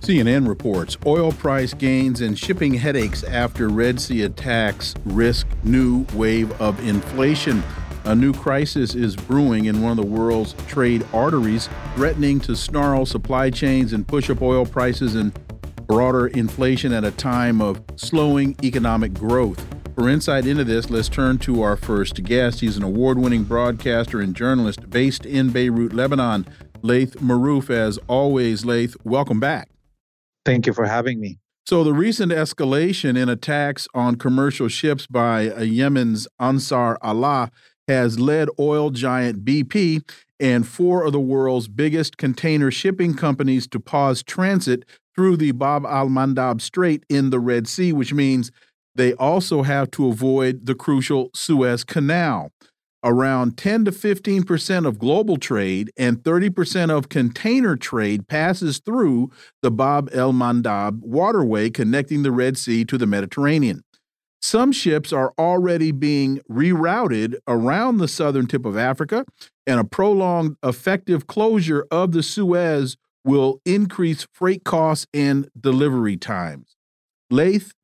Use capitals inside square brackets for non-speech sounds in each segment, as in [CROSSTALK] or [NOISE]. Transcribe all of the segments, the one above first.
CNN reports oil price gains and shipping headaches after Red Sea attacks risk new wave of inflation. A new crisis is brewing in one of the world's trade arteries, threatening to snarl supply chains and push up oil prices and broader inflation at a time of slowing economic growth. For insight into this, let's turn to our first guest. He's an award winning broadcaster and journalist based in Beirut, Lebanon. Laith Marouf, as always, Laith, welcome back. Thank you for having me. So, the recent escalation in attacks on commercial ships by uh, Yemen's Ansar Allah has led oil giant BP and four of the world's biggest container shipping companies to pause transit through the Bab al Mandab Strait in the Red Sea, which means they also have to avoid the crucial Suez Canal around 10 to 15 percent of global trade and 30 percent of container trade passes through the Bab el Mandab waterway connecting the Red Sea to the Mediterranean. Some ships are already being rerouted around the southern tip of Africa, and a prolonged effective closure of the Suez will increase freight costs and delivery times. Laith,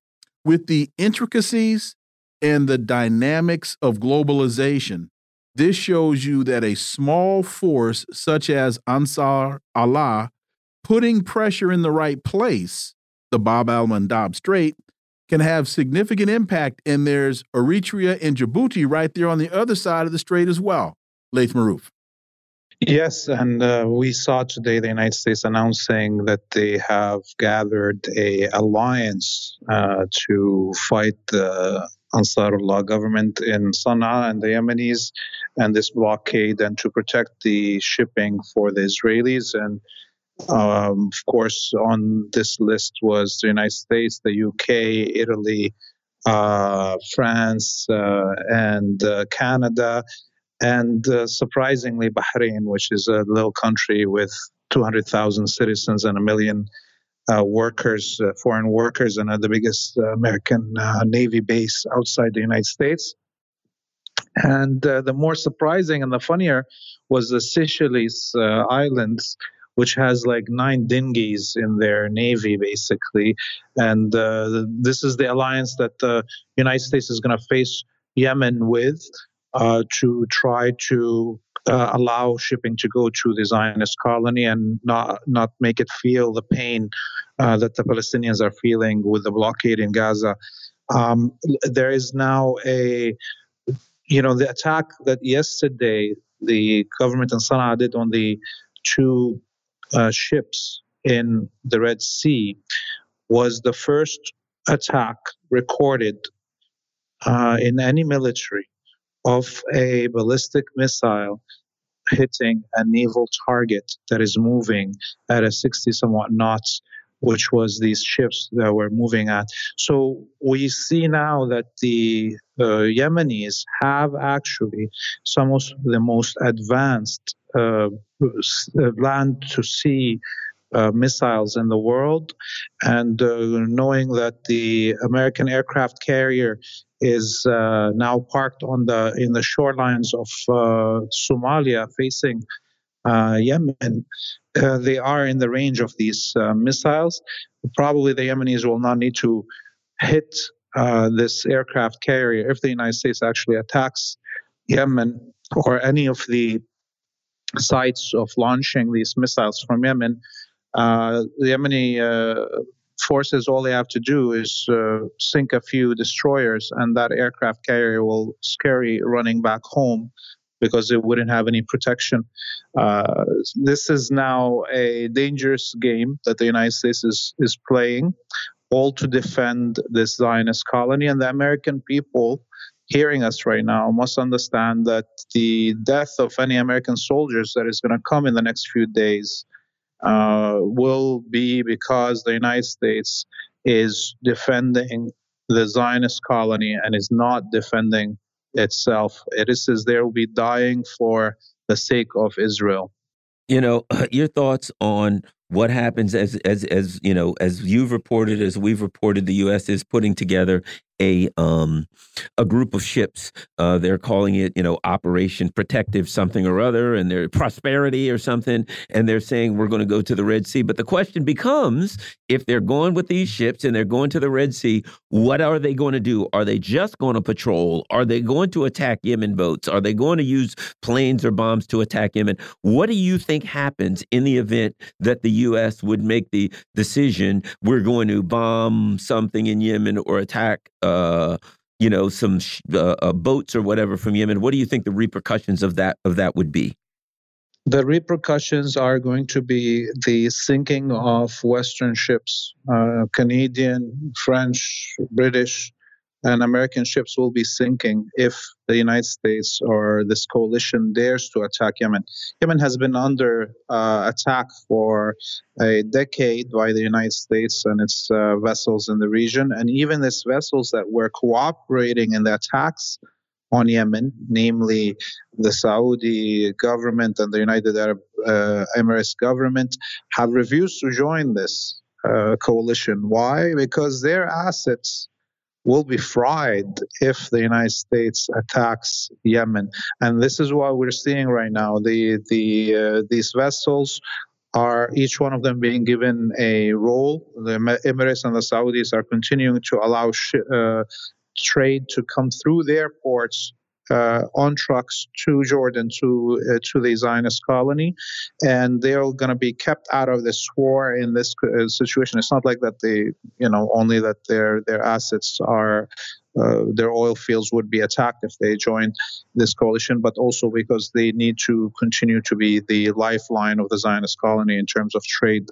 with the intricacies and the dynamics of globalization, this shows you that a small force such as Ansar Allah putting pressure in the right place, the Bab al Mandab Strait, can have significant impact. And there's Eritrea and Djibouti right there on the other side of the strait as well. Laith Marouf. Yes, and uh, we saw today the United States announcing that they have gathered a alliance uh, to fight the Ansarullah government in Sana'a and the Yemenis and this blockade and to protect the shipping for the Israelis. And um, of course, on this list was the United States, the UK, Italy, uh, France, uh, and uh, Canada, and uh, surprisingly, Bahrain, which is a little country with 200,000 citizens and a million uh, workers, uh, foreign workers, and the biggest uh, American uh, Navy base outside the United States. And uh, the more surprising and the funnier was the Seychelles Islands, which has like nine dinghies in their navy, basically. And this is the alliance that the United States is going to face Yemen with. To try to uh, allow shipping to go through the Zionist colony and not not make it feel the pain uh, that the Palestinians are feeling with the blockade in Gaza. Um, there is now a, you know, the attack that yesterday the government in Sana'a did on the two uh, ships in the Red Sea was the first attack recorded uh, in any military of a ballistic missile hitting a naval target that is moving at a 60 somewhat knots which was these ships that were moving at. So we see now that the uh, Yemenis have actually some of the most advanced uh, land to sea uh, missiles in the world, and uh, knowing that the American aircraft carrier is uh, now parked on the in the shorelines of uh, Somalia, facing uh, Yemen, uh, they are in the range of these missiles. Probably the Yemenis will not need to hit this aircraft carrier if the United States actually attacks Yemen or any of the sites of launching these missiles from Yemen. Uh, the Yemeni uh, forces, all they have to do is uh, sink a few destroyers, and that aircraft carrier will scurry running back home because it wouldn't have any protection. Uh, this is now a dangerous game that the United States is, is playing, all to defend this Zionist colony. And the American people hearing us right now must understand that the death of any American soldiers that is going to come in the next few days uh, will be because the United States is defending the Zionist colony and is not defending itself. It is as they will be dying for the sake of Israel. You know, [CLEARS THROAT] your thoughts on what happens as as as you know as you've reported as we've reported the US is putting together a um a group of ships. Uh they're calling it you know operation protective something or other and their prosperity or something and they're saying we're going to go to the red sea. But the question becomes if they're going with these ships and they're going to the red sea what are they going to do? Are they just going to patrol? Are they going to attack yemen boats? Are they going to use planes or bombs to attack yemen? What do you think happens in the event that the US would make the decision we're going to bomb something in Yemen or attack, uh, you know, some uh, uh, boats or whatever from Yemen. What do you think the repercussions of that of that would be? The repercussions are going to be the sinking of Western ships, uh, Canadian, French, British, and American ships will be sinking if the United States or this coalition dares to attack Yemen. Yemen has been under uh, attack for a decade by the United States and its uh, vessels in the region, and even these vessels that were cooperating in the attacks on Yemen, namely the Saudi government and the United Arab uh, Emirates government, have refused to join this uh, coalition. Why? Because their assets will be fried if the United States attacks Yemen. And this is what we're seeing right now. The the uh, these vessels are each one of them being given a role. The Emirates and the Saudis are continuing to allow sh- uh, trade to come through their ports uh, on trucks to Jordan to uh, to the Zionist colony, and they're going to be kept out of this war in this uh, situation. It's not like that they, you know, only that their their assets are. Uh, their oil fields would be attacked if they joined this coalition, but also because they need to continue to be the lifeline of the Zionist colony in terms of trade.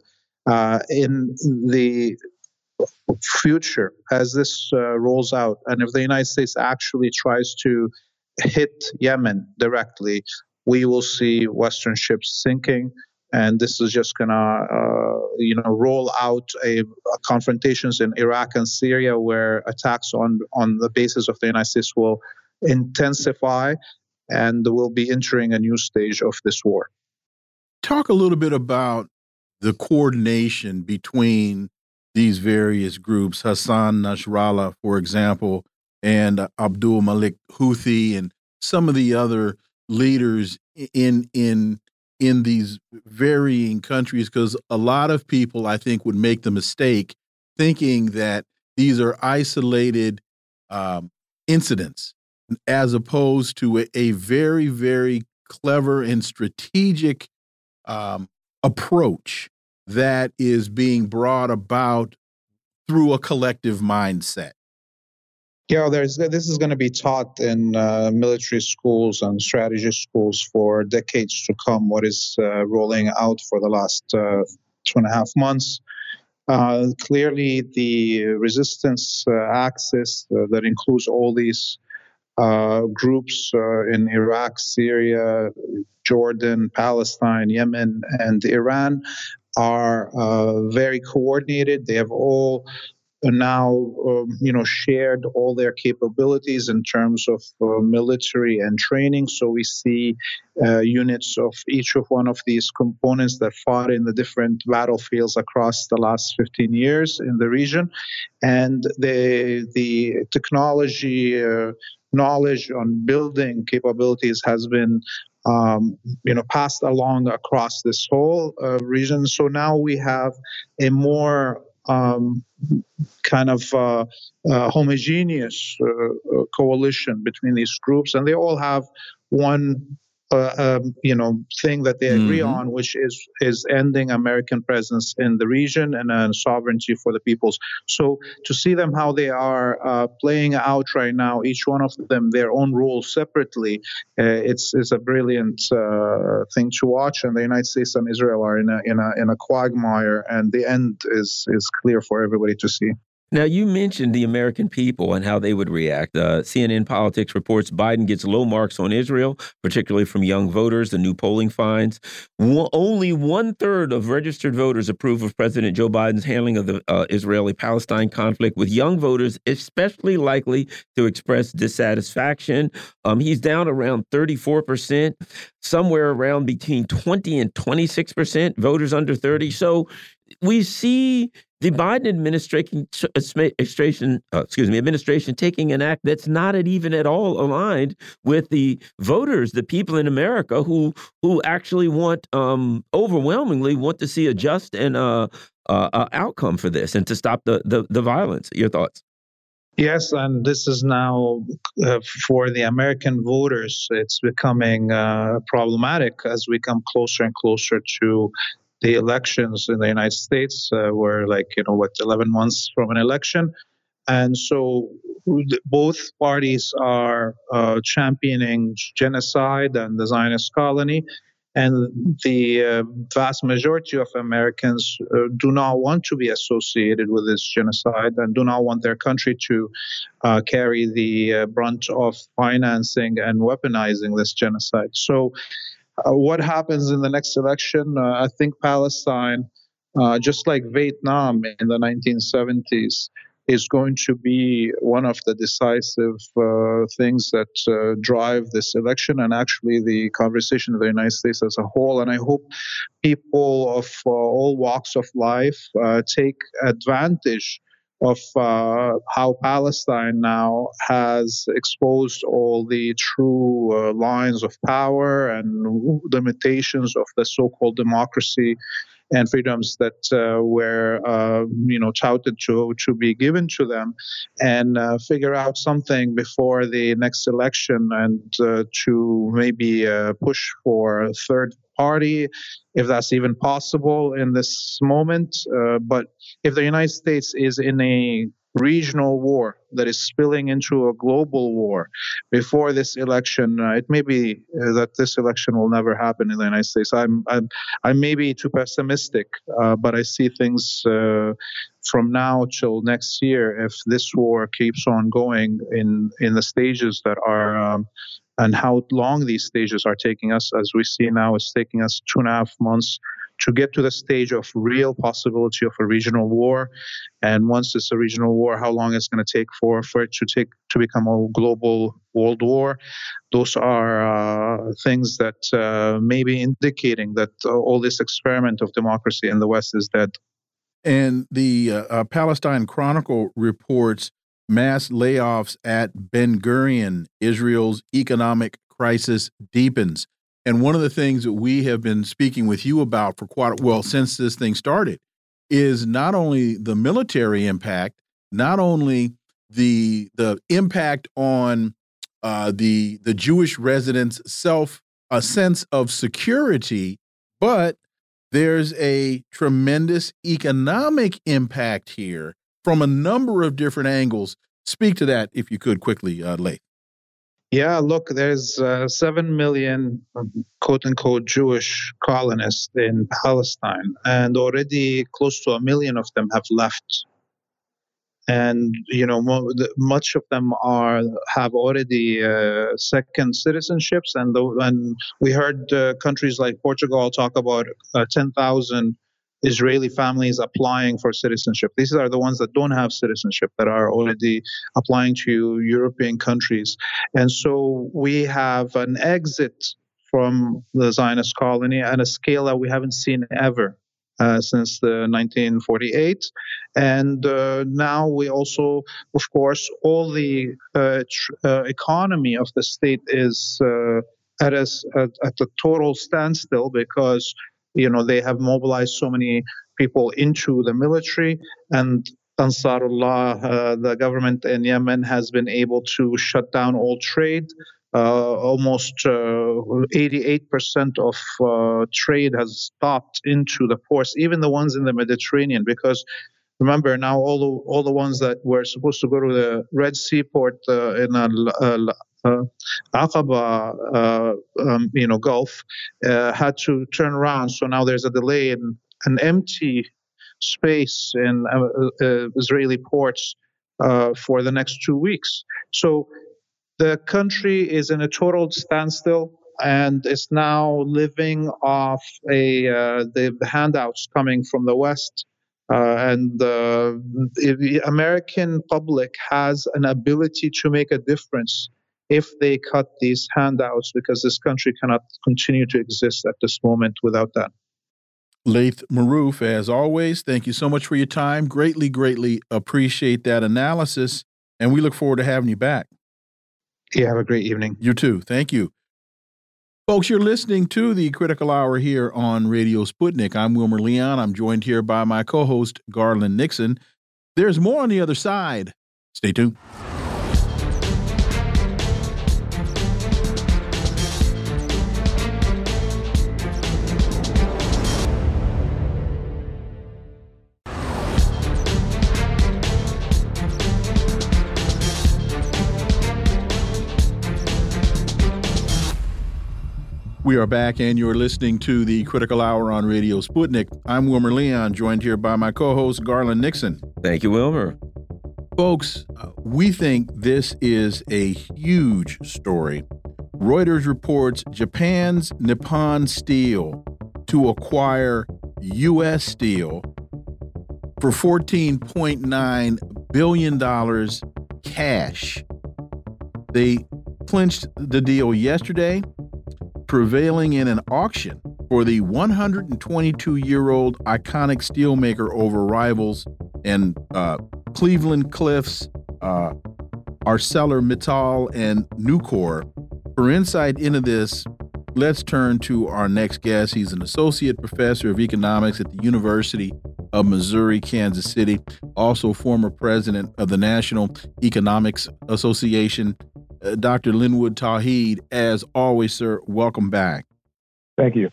Uh, in the future, as this uh, rolls out, and if the United States actually tries to hit Yemen directly, we will see Western ships sinking. And this is just gonna, uh, you know, roll out a, a, confrontations in Iraq and Syria, where attacks on on the basis of the United States will intensify, and we'll be entering a new stage of this war. Talk a little bit about the coordination between these various groups. Hassan Nasrallah, for example, and Abdul Malik Houthi and some of the other leaders in in in these varying countries because a lot of people I think would make the mistake thinking that these are isolated um, incidents as opposed to a, a, very very clever and strategic um, approach that is being brought about through a collective mindset yeah, there's this is going to be taught in uh, military schools and strategy schools for decades to come. What is uh, rolling out for the last uh, two and a half months? Uh, clearly, the resistance uh, axis uh, that includes all these groups in Iraq, Syria, Jordan, Palestine, Yemen, and Iran are very coordinated. They have all now um, you know shared all their capabilities in terms of uh, military and training so we see uh, units of each of one of these components that fought in the different battlefields across the last 15 years in the region and the the technology uh, knowledge on building capabilities has been um, you know, passed along across this whole uh, region. So now we have a more um, kind of uh, uh, homogeneous uh, uh, coalition between these groups, and they all have one uh, um, you know thing that they agree mm-hmm. on, which is is ending American presence in the region and uh, sovereignty for the peoples. So to see them how they are uh, playing out right now, each one of them their own role separately, uh, it's it's a brilliant uh, thing to watch. And the United States and Israel are in a in a in a quagmire, and the end is is clear for everybody to see. Now, you mentioned the American people and how they would react. Uh, CNN Politics reports Biden gets low marks on Israel, particularly from young voters. The new polling finds only one third of registered voters approve of President Joe Biden's handling of the uh, Israeli Palestine conflict, with young voters especially likely to express dissatisfaction. Um, he's down around 34%, somewhere around between 20 and 26% voters under 30. So we see the Biden administration, uh, excuse me, administration taking an act that's not at even at all aligned with the voters, the people in America who who actually want um, overwhelmingly want to see a just and uh, uh, uh, outcome for this and to stop the, the the violence. Your thoughts? Yes, and this is now uh, for the American voters. It's becoming uh, problematic as we come closer and closer to the elections in the United States uh, were like, you know, what, 11 months from an election. And so both parties are uh, championing genocide and the Zionist colony. And the uh, vast majority of Americans uh, do not want to be associated with this genocide and do not want their country to uh, carry the uh, brunt of financing and weaponizing this genocide. So what happens in the next election? Uh, I think Palestine, uh, just like Vietnam in the 1970s, is going to be one of the decisive uh, things that uh, drive this election and actually the conversation of the United States as a whole. And I hope people of uh, all walks of life take advantage of uh, how Palestine now has exposed all the true uh, lines of power and limitations of the so-called democracy and freedoms that uh, were, uh, you know, touted to to be given to them, and uh, figure out something before the next election, and to maybe push for a third party, if that's even possible in this moment. Uh, but if the United States is in a regional war that is spilling into a global war before this election. Uh, it may be uh, that this election will never happen in the United States. I'm I'm I may be too pessimistic, uh, but I see things uh, from now till next year. If this war keeps on going in in the stages that are um, and how long these stages are taking us, as we see now, it's taking us two and a half months to get to the stage of real possibility of a regional war. And once it's a regional war, how long it's going to take for, for it to take to become a global world war. Those are uh, things that uh, may be indicating that uh, all this experiment of democracy in the West is dead. And the uh, uh, Palestine Chronicle reports mass layoffs at Ben Gurion, Israel's economic crisis deepens. And one of the things that we have been speaking with you about for quite well since this thing started is not only the military impact, not only the the impact on uh, the the Jewish residents' self a sense of security, but there's a tremendous economic impact here from a number of different angles. Speak to that if you could quickly, uh, Laith. Yeah, look, there's uh, 7 million quote unquote Jewish colonists in Palestine, and already close to a million of them have left. And you know, mo- much of them are have already uh, second citizenships, and the, and we heard uh, countries like Portugal talk about uh, 10,000 Israeli families applying for citizenship. These are the ones that don't have citizenship that are already applying to European countries. And so we have an exit from the Zionist colony at a scale that we haven't seen ever. Uh, since the 1948, and uh, now we also, of course, all the uh, tr- uh, economy of the state is uh, at a, at, at a total standstill because you know they have mobilized so many people into the military and Ansarullah, uh, the government in Yemen, has been able to shut down all trade. Uh, almost uh, 88% of uh, trade has stopped into the ports, even the ones in the Mediterranean, because remember now all the all the ones that were supposed to go to the Red Sea port uh, in uh, uh, Aqaba, uh, um, you know, Gulf, uh, had to turn around. So now there's a delay in an empty space in uh, uh, Israeli ports uh, for the next two weeks. So the country is in a total standstill and is now living off a uh, the handouts coming from the West. Uh, and the American public has an ability to make a difference if they cut these handouts because this country cannot continue to exist at this moment without that. Laith Marouf, as always, thank you so much for your time. Greatly, greatly appreciate that analysis, and we look forward to having you back. Yeah, have a great evening. You too. Thank you. Folks, you're listening to the Critical Hour here on Radio Sputnik. I'm Wilmer Leon. I'm joined here by my co host, Garland Nixon. There's more on the other side. Stay tuned. We are back, and you're listening to the Critical Hour on Radio Sputnik. I'm Wilmer Leon, joined here by my co host, Garland Nixon. Thank you, Wilmer. Folks, uh, we think this is a huge story. Reuters reports Japan's Nippon Steel to acquire U.S. Steel for $14.9 billion cash. They clinched the deal yesterday prevailing in an auction for the 122 year old iconic steelmaker over rivals and uh, Cleveland Cliffs, uh, ArcelorMittal, and Nucor. For insight into this, let's turn to our next guest. He's an associate professor of economics at the University of Missouri, Kansas City, also former president of the National Economics Association uh, Dr. Linwood Tauheed. As always, sir, welcome back. Thank you.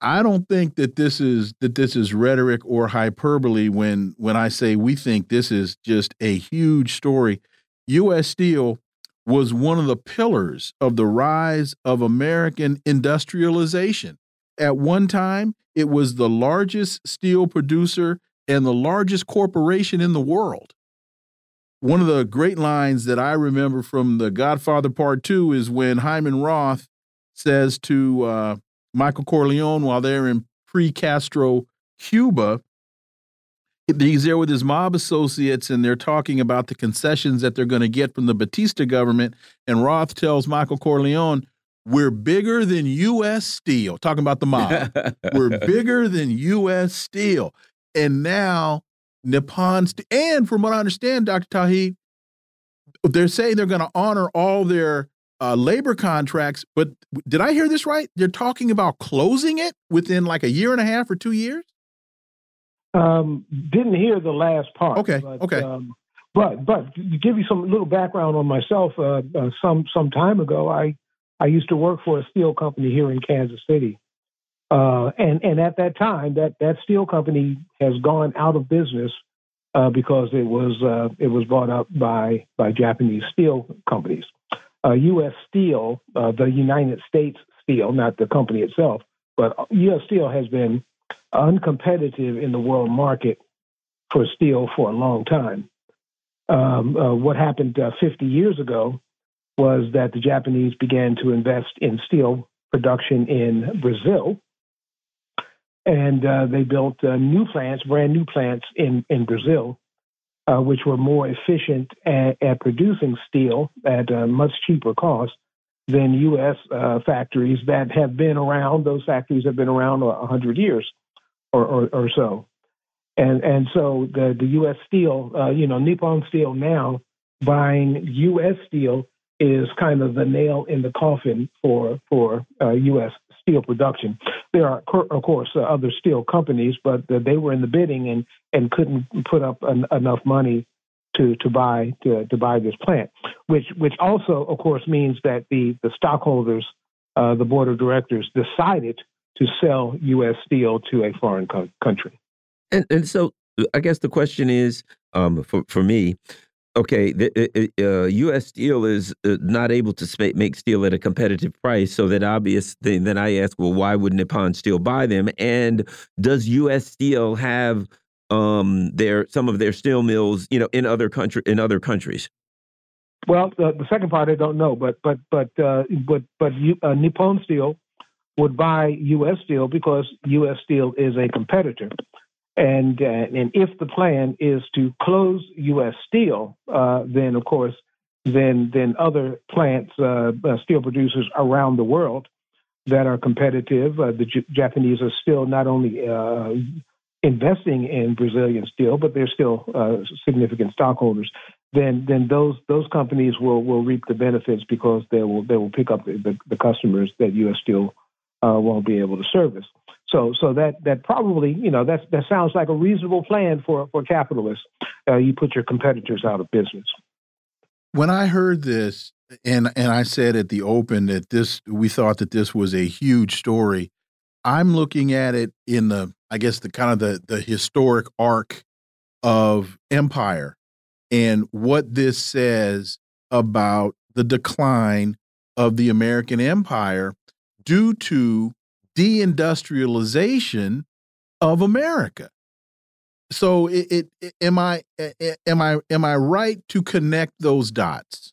I don't think that this is that this is rhetoric or hyperbole when when I say we think this is just a huge story. U.S. Steel was one of the pillars of the rise of American industrialization. At one time, it was the largest steel producer and the largest corporation in the world one of the great lines that I remember from The Godfather Part Two is when Hyman Roth says to uh, Michael Corleone while they're in pre-Castro Cuba, he's there with his mob associates and they're talking about the concessions that they're going to get from the Batista government. And Roth tells Michael Corleone, "We're bigger than U.S. Steel." Talking about the mob, [LAUGHS] we're bigger than U.S. Steel. And now Nippon, and from what I understand, Dr. Tauheed, they're saying they're going to honor all their uh, labor contracts. But did I hear this right? They're talking about closing it within like a year and a half or two years. Um, didn't hear the last part. Okay. But, okay. Um, but but to give you some little background on myself, uh, uh, some some time ago, I I used to work for a steel company here in Kansas City, uh, and and at that time, that that steel company has gone out of business uh, because it was uh, it was bought up by by Japanese steel companies. U.S. Uh, Steel, uh, the United States Steel, not the company itself, but U.S. Steel has been uncompetitive in the world market for steel for a long time. Um, what happened 50 years ago was that the Japanese began to invest in steel production in Brazil and uh, they built uh, new plants, brand new plants in in Brazil, uh, which were more efficient at, at, producing steel at a much cheaper cost than U.S. Uh, factories that have been around. Those factories have been around a hundred years or, or, or, so, and and so the the U.S. steel, uh, you know, Nippon Steel now buying U.S. steel is kind of the nail in the coffin for for U.S. Steel production. There are, of course, uh, other steel companies, but uh, they were in the bidding and, and couldn't put up enough money to, to buy to, to buy this plant, which which also, of course, means that the the stockholders, uh, the board of directors, decided to sell U.S. steel to a foreign co country. And and so I guess the question is, um, for for me, okay, the uh, U.S. Steel is uh, not able to make steel at a competitive price, so that obvious. Thing, then I ask, well, why would Nippon Steel buy them? And does U.S. Steel have um, their some of their steel mills, you know, in other country in other countries? Well, the, the second part I don't know, but but but uh, but but uh, Nippon Steel would buy U.S. Steel because U.S. Steel is a competitor, and uh, and if the plan is to close U.S. Steel, uh, then of course, then then other plants, uh, uh, steel producers around the world that are competitive. the J Japanese are still not only investing in Brazilian steel, but they're still significant stockholders then then those those companies will will reap the benefits because they will they will pick up the, the, the customers that U.S. Steel uh, won't be able to service. So so that that probably you know that that sounds like a reasonable plan for for capitalists. Uh, you put your competitors out of business. When I heard this, and and I said at the open that this we thought that this was a huge story. I'm looking at it in the I guess the kind of the the historic arc of empire and what this says about the decline of the American empire due to deindustrialization of America. So it, it, it, am I am I am I right to connect those dots?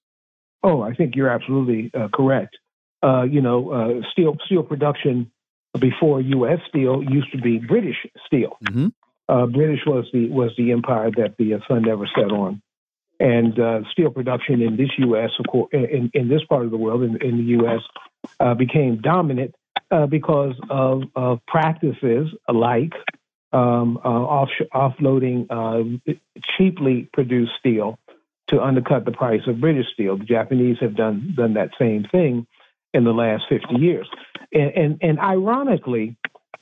Oh, I think you're absolutely uh, correct. Uh, you know, uh, steel steel production before U.S. Steel used to be British Steel. Mm -hmm. British was the was the empire that the sun never set on and uh, steel production in this U.S. Of course, in, in this part of the world, in, in the U.S., uh, became dominant uh, because of, of, practices like um, uh, off, offloading uh, cheaply produced steel to undercut the price of British steel. The Japanese have done done that same thing in the last 50 years, and and, and ironically.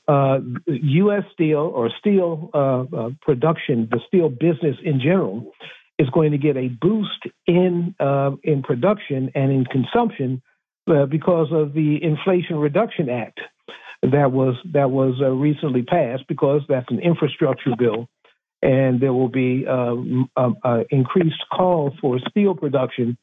U.S. Uh, steel or steel production, the steel business in general, is going to get a boost in uh, in production and in consumption uh, because of the Inflation Reduction Act that was that was uh, recently passed because that's an infrastructure bill, and there will be um, increased calls for steel production.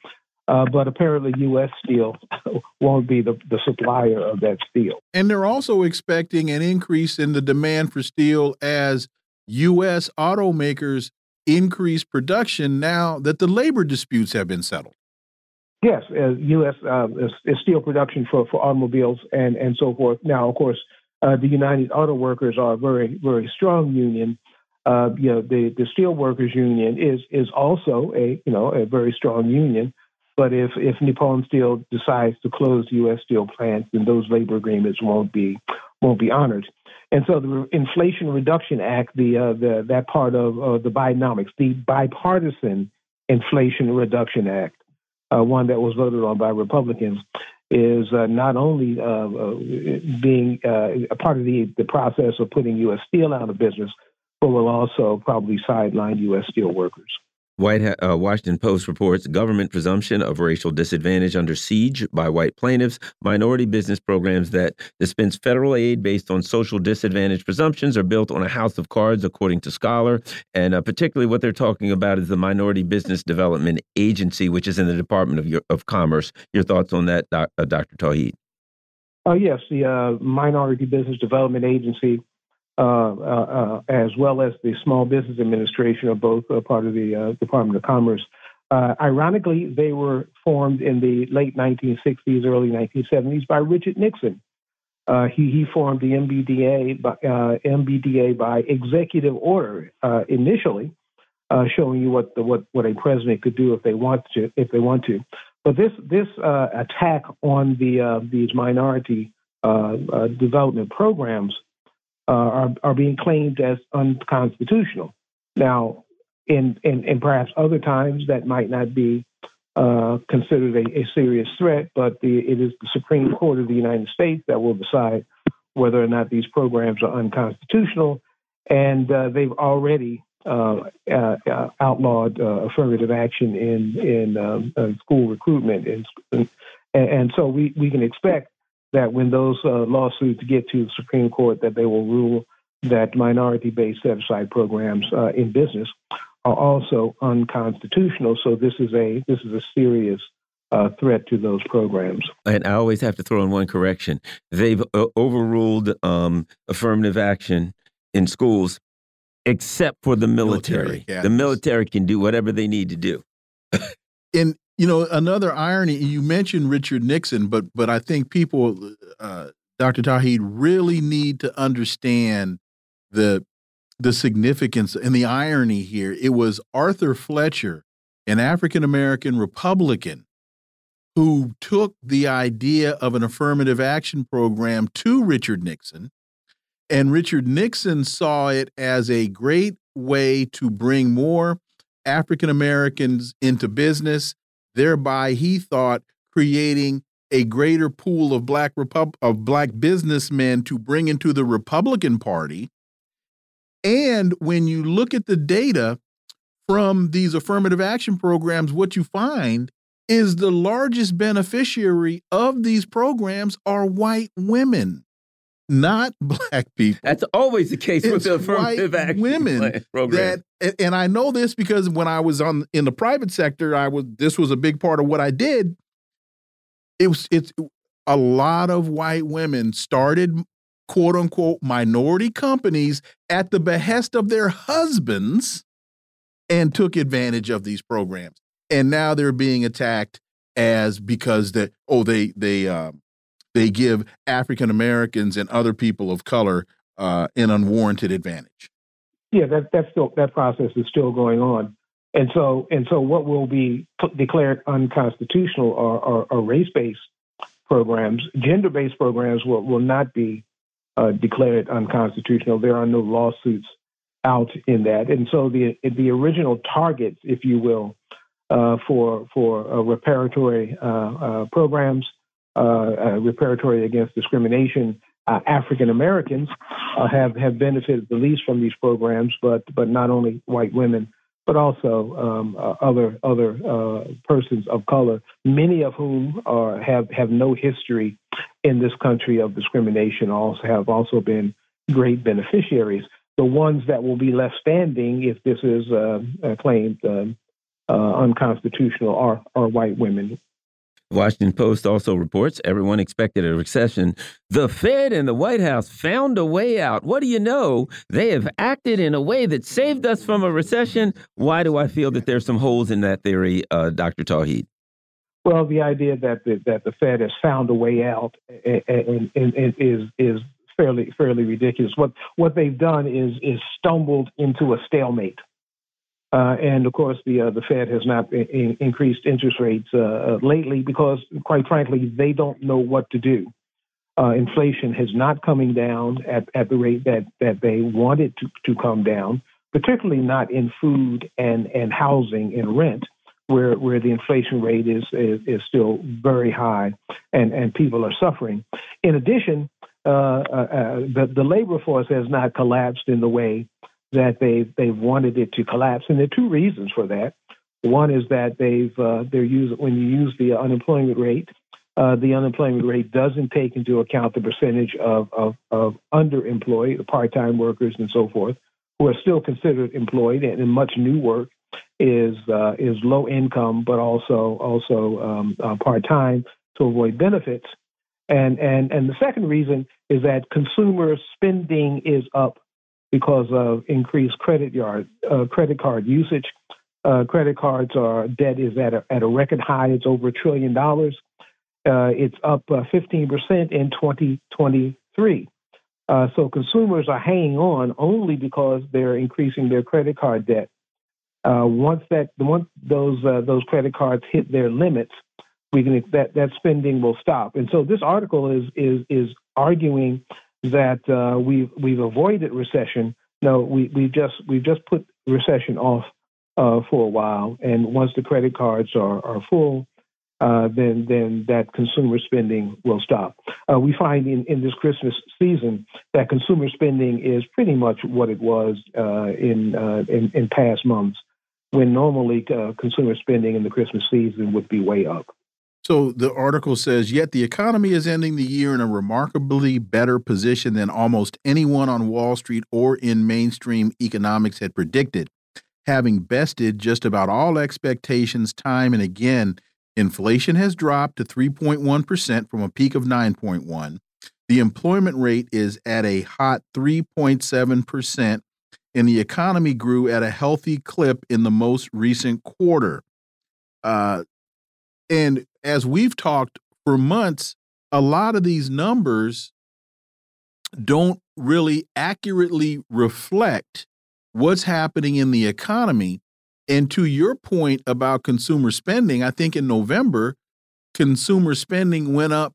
Uh, but apparently, U.S. Steel [LAUGHS] won't be the, the supplier of that steel. And they're also expecting an increase in the demand for steel as U.S. automakers increase production now that the labor disputes have been settled. Yes, uh, U.S. Uh, steel production for, for automobiles and, and so forth. Now, of course, uh, the United Auto Workers are a very, very strong union. Uh, you know, the, the steel workers union is is also a you know a very strong union. But if if Nippon Steel decides to close U.S. steel plants, then those labor agreements won't be won't be honored. And so the Inflation Reduction Act, the, uh, the that part of uh, the Bidenomics, the bipartisan Inflation Reduction Act, uh, one that was voted on by Republicans, is uh, not only uh, uh, being a part of the, the process of putting U.S. Steel out of business, but will also probably sideline U.S. steel workers. White, uh, Washington Post reports government presumption of racial disadvantage under siege by white plaintiffs, minority business programs that dispense federal aid based on social disadvantage presumptions are built on a house of cards, according to Scholar. And uh, particularly what they're talking about is the Minority Business Development Agency, which is in the Department of, of Commerce. Your thoughts on that, doc, uh, Dr. Tauheed? Oh, yes, the uh, Minority Business Development Agency uh, uh, uh, Uh, uh, uh, as well as the Small Business Administration are both part of the Department of Commerce. ironically, they were formed in the late 1960s, early 1970s by Richard Nixon. Uh, he, he formed the MBDA by, uh, MBDA by executive order uh, initially, showing you what the, what what a president could do if they want to if they want to. But this this attack on the these minority development programs uh, are, are being claimed as unconstitutional. Now, in, in, in perhaps other times that might not be uh, considered a, a, serious threat, but the, it is the Supreme Court of the United States that will decide whether or not these programs are unconstitutional. And uh, they've already uh, uh, uh outlawed affirmative action in in um, school recruitment, and, and so we, we can expect that when those uh, lawsuits get to the Supreme Court, that they will rule that minority-based set-aside programs uh, in business are also unconstitutional. So this is a this is a serious uh, threat to those programs. And I always have to throw in one correction: they've uh, overruled um, affirmative action in schools except for the military. military the military can do whatever they need to do. and you know another irony you mentioned Richard Nixon, but but I think people, uh, Dr. Tauheed, really need to understand the the significance and the irony here. It was Arthur Fletcher, an African American Republican, who took the idea of an affirmative action program to Richard Nixon. And Richard Nixon saw it as a great way to bring more African Americans into business, thereby, he thought, creating a greater pool of black Repub of black businessmen to bring into the Republican Party. And when you look at the data from these affirmative action programs, what you find is the largest beneficiary of these programs are white women, not [LAUGHS] black people. That's always the case it's with the affirmative action women [LAUGHS] program. That, and I know this because when I was on in the private sector, I was this was a big part of what I did. It was it's a lot of white women started quote unquote minority companies at the behest of their husbands and took advantage of these programs and now they're being attacked as because that oh they they uh, they give African Americans and other people of color uh, an unwarranted advantage. Yeah, that that's still that process is still going on, and so and so what will be declared unconstitutional are, are, are race based programs. Gender based programs will will not be uh, declared unconstitutional. There are no lawsuits out in that, and so the the original targets, if you will, uh, for for uh, reparatory uh, programs, reparatory against discrimination. African Americans have have benefited the least from these programs, but but not only white women, but also um, uh, other other uh, persons of color, many of whom are, have have no history in this country of discrimination. Also have also been great beneficiaries. The ones that will be left standing, if this is uh, claimed um, uh, unconstitutional are, are white women. Washington Post also reports everyone expected a recession. The Fed and the White House found a way out. What do you know? They have acted in a way that saved us from a recession. Why do I feel that there's some holes in that theory, uh, Dr. Tauheed? Well, the idea that the, that the Fed has found a way out eh, eh, eh, and, and, and is is fairly fairly ridiculous. What what they've done is is stumbled into a stalemate. Uh, and of course, the uh, the Fed has not in, increased interest rates uh, uh, lately because, quite frankly, they don't know what to do. Uh, inflation has not coming down at, at the rate that, that they wanted to, to come down, particularly not in food and, and housing and rent, where where the inflation rate is is, is still very high, and, and people are suffering. In addition, uh, the the labor force has not collapsed in the way that they've they've wanted it to collapse, and there are two reasons for that. One is that they've uh, they're using when you use the unemployment rate, uh, the unemployment rate doesn't take into account the percentage of of, of underemployed, part-time workers, and so forth, who are still considered employed, and, much new work is uh, is low income, but also also um, uh, part-time to avoid benefits. And and and the second reason is that consumer spending is up because of increased credit yard uh, credit card usage. Uh, credit cards are debt is at a, at a record high. It's over a trillion dollars. Uh, it's up 15% uh, in 2023. Uh, so consumers are hanging on only because they're increasing their credit card debt. Uh, once that once those those credit cards hit their limits, we can that that spending will stop. And so this article is is is arguing that uh, we've we've avoided recession. No, we we just we've just put recession off uh, for a while, and once the credit cards are are full, uh, then then that consumer spending will stop. Uh, we find in, in this Christmas season that consumer spending is pretty much what it was uh, in, uh, in, in past months, when normally consumer spending in the Christmas season would be way up. So the article says, yet the economy is ending the year in a remarkably better position than almost anyone on Wall Street or in mainstream economics had predicted. Having bested just about all expectations time and again, inflation has dropped to 3.1% from a peak of 9.1. The employment rate is at a hot 3.7%, and the economy grew at a healthy clip in the most recent quarter. Uh, and as we've talked for months, a lot of these numbers don't really accurately reflect what's happening in the economy. And to your point about consumer spending, I think in November, consumer spending went up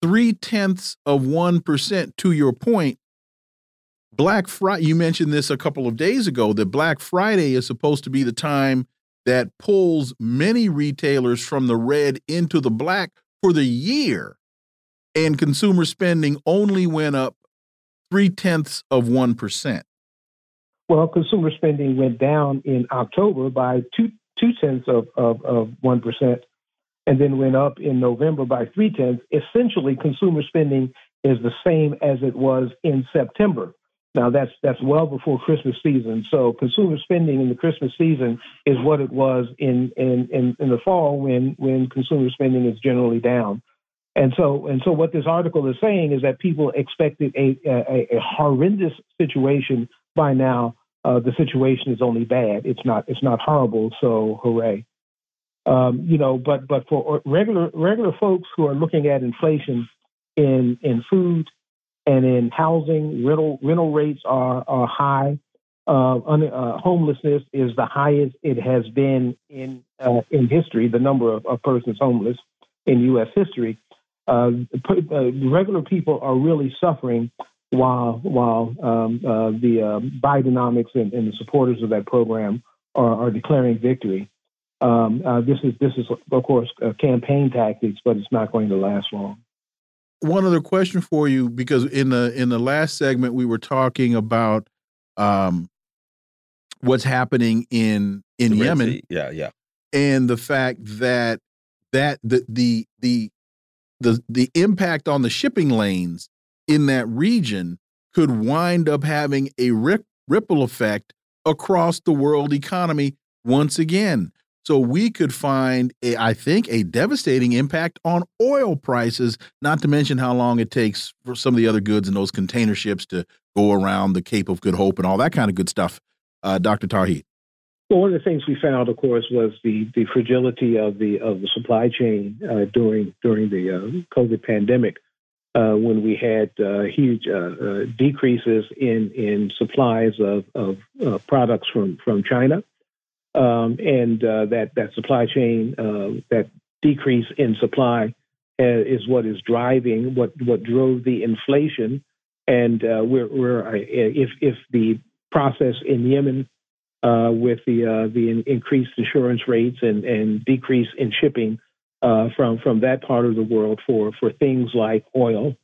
three tenths of 1%. To your point, Black Friday, you mentioned this a couple of days ago that Black Friday is supposed to be the time that pulls many retailers from the red into the black for the year. And consumer spending only went up three tenths of 1%. Well, consumer spending went down in October by two, two tenths of, of, of 1% and then went up in November by three tenths. Essentially, consumer spending is the same as it was in September. Now that's that's well before Christmas season. So consumer spending in the Christmas season is what it was in in, in, in the fall when when consumer spending is generally down. And so and so what this article is saying is that people expected a a, a horrendous situation by now. Uh, the situation is only bad. It's not it's not horrible. So hooray. Um, you know, but but for regular regular folks who are looking at inflation in in food and in housing, rental rental rates are are high. Uh, un, uh, homelessness is the highest it has been in uh, in history. The number of, of, persons homeless in U.S. history. Uh, uh, regular people are really suffering, while while um, uh, the Bidenomics and, and, the supporters of that program are, are declaring victory. Um, this is this is of course campaign tactics, but it's not going to last long one other question for you because in the in the last segment we were talking about um, what's happening in in Yemen. Yeah, yeah. And the fact that that the the the the the impact on the shipping lanes in that region could wind up having a rip, ripple effect across the world economy once again. So we could find, a, I think, a devastating impact on oil prices, not to mention how long it takes for some of the other goods in those container ships to go around the Cape of Good Hope and all that kind of good stuff. Uh, Dr. Tauheed. Well, one of the things we found, of course, was the, the fragility of the of the supply chain uh, during during the uh, COVID pandemic, uh, when we had uh, huge uh, uh, decreases in in supplies of of products from from China, um, and uh, that that supply chain uh, that decrease in supply uh, is what is driving what what drove the inflation. And uh, we're, we're if if the process in Yemen uh, with the the increased insurance rates and and decrease in shipping from from that part of the world for for things like oil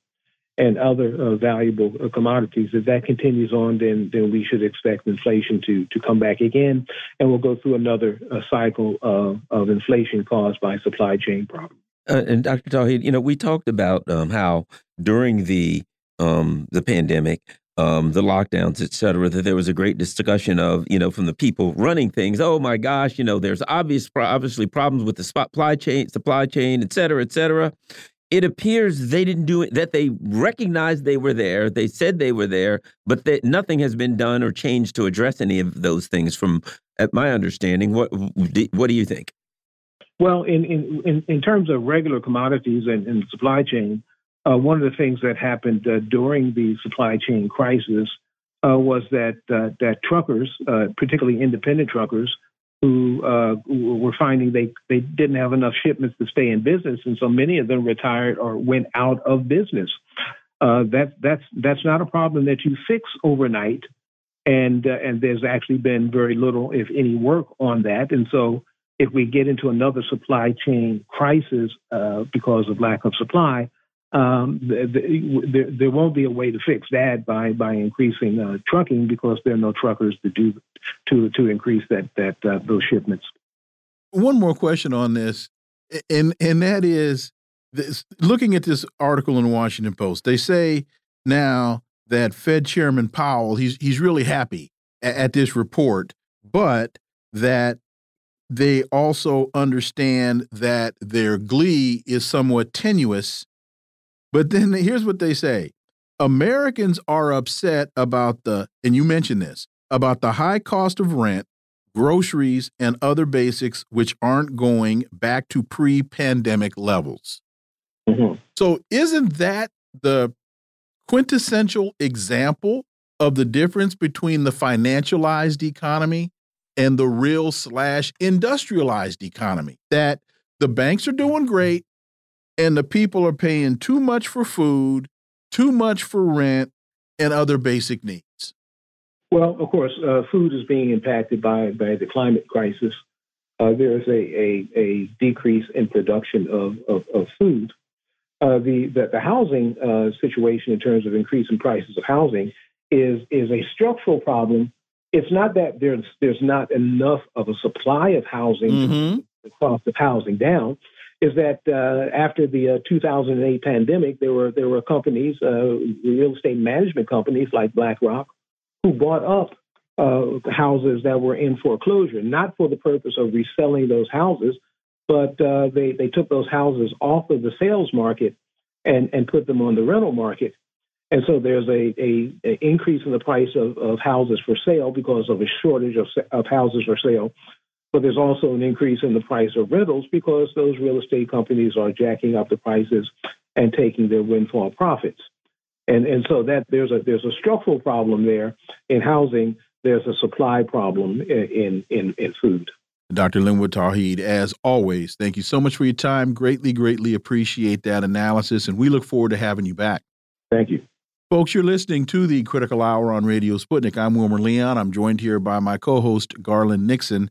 and other uh, valuable uh, commodities. If that continues on, then then we should expect inflation to to come back again, and we'll go through another uh, cycle of, of inflation caused by supply chain problems. Uh, and Dr. Tauheed, you know, we talked about um, how during the um, the pandemic. Um, the lockdowns, et cetera, that there was a great discussion of, you know, from the people running things. Oh my gosh, you know, there's obvious, obviously problems with the supply chain, supply chain, et cetera, et cetera it appears they didn't do it that they recognized they were there they said they were there but that nothing has been done or changed to address any of those things from at my understanding. What what do you think? Well in in in, terms of regular commodities and, and supply chain uh, one of the things that happened uh, during the supply chain crisis uh, was that uh, that truckers uh, particularly independent truckers who uh, were finding they, they didn't have enough shipments to stay in business, and so many of them retired or went out of business. Uh, that that's that's not a problem that you fix overnight, and uh, and there's actually been very little, if any, work on that. And so, if we get into another supply chain crisis uh, because of lack of supply, um, the, the, there, there, won't be a way to fix that by by increasing uh, trucking because there are no truckers to do to to increase that that uh, those shipments. One more question on this, and and that is this, looking at this article in the Washington Post. They say now that Fed Chairman Powell he's he's really happy at, at this report, but that they also understand that their glee is somewhat tenuous but then here's what they say Americans are upset about the, and you mentioned this, about the high cost of rent, groceries, and other basics which aren't going back to pre pandemic levels. Mm -hmm. So, isn't that the quintessential example of the difference between the financialized economy and the real slash industrialized economy? That the banks are doing great and the people are paying too much for food, too much for rent, and other basic needs. Well, of course, uh, food is being impacted by, by the climate crisis. Uh, there's a, a, a, decrease in production of, of, of food. Uh, the, the, the housing uh, situation in terms of increasing prices of housing is is a structural problem. It's not that there's there's not enough of a supply of housing mm-hmm. the cost of housing down. Is that uh, after the uh, 2008 pandemic, there were there were companies, uh, real estate management companies like BlackRock, who bought up uh, houses that were in foreclosure, not for the purpose of reselling those houses, but uh, they, they took those houses off of the sales market and, and put them on the rental market. And so there's a, a, a increase in the price of, of houses for sale because of a shortage of, of houses for sale. But there's also an increase in the price of rentals because those real estate companies are jacking up the prices and taking their windfall profits. And and so that there's a there's a structural problem there in housing. There's a supply problem in in in food. Dr. Linwood Tauheed, as always, thank you so much for your time. Greatly, greatly appreciate that analysis, and we look forward to having you back. Thank you. Folks, you're listening to the Critical Hour on Radio Sputnik. I'm Wilmer Leon. I'm joined here by my co host, Garland Nixon.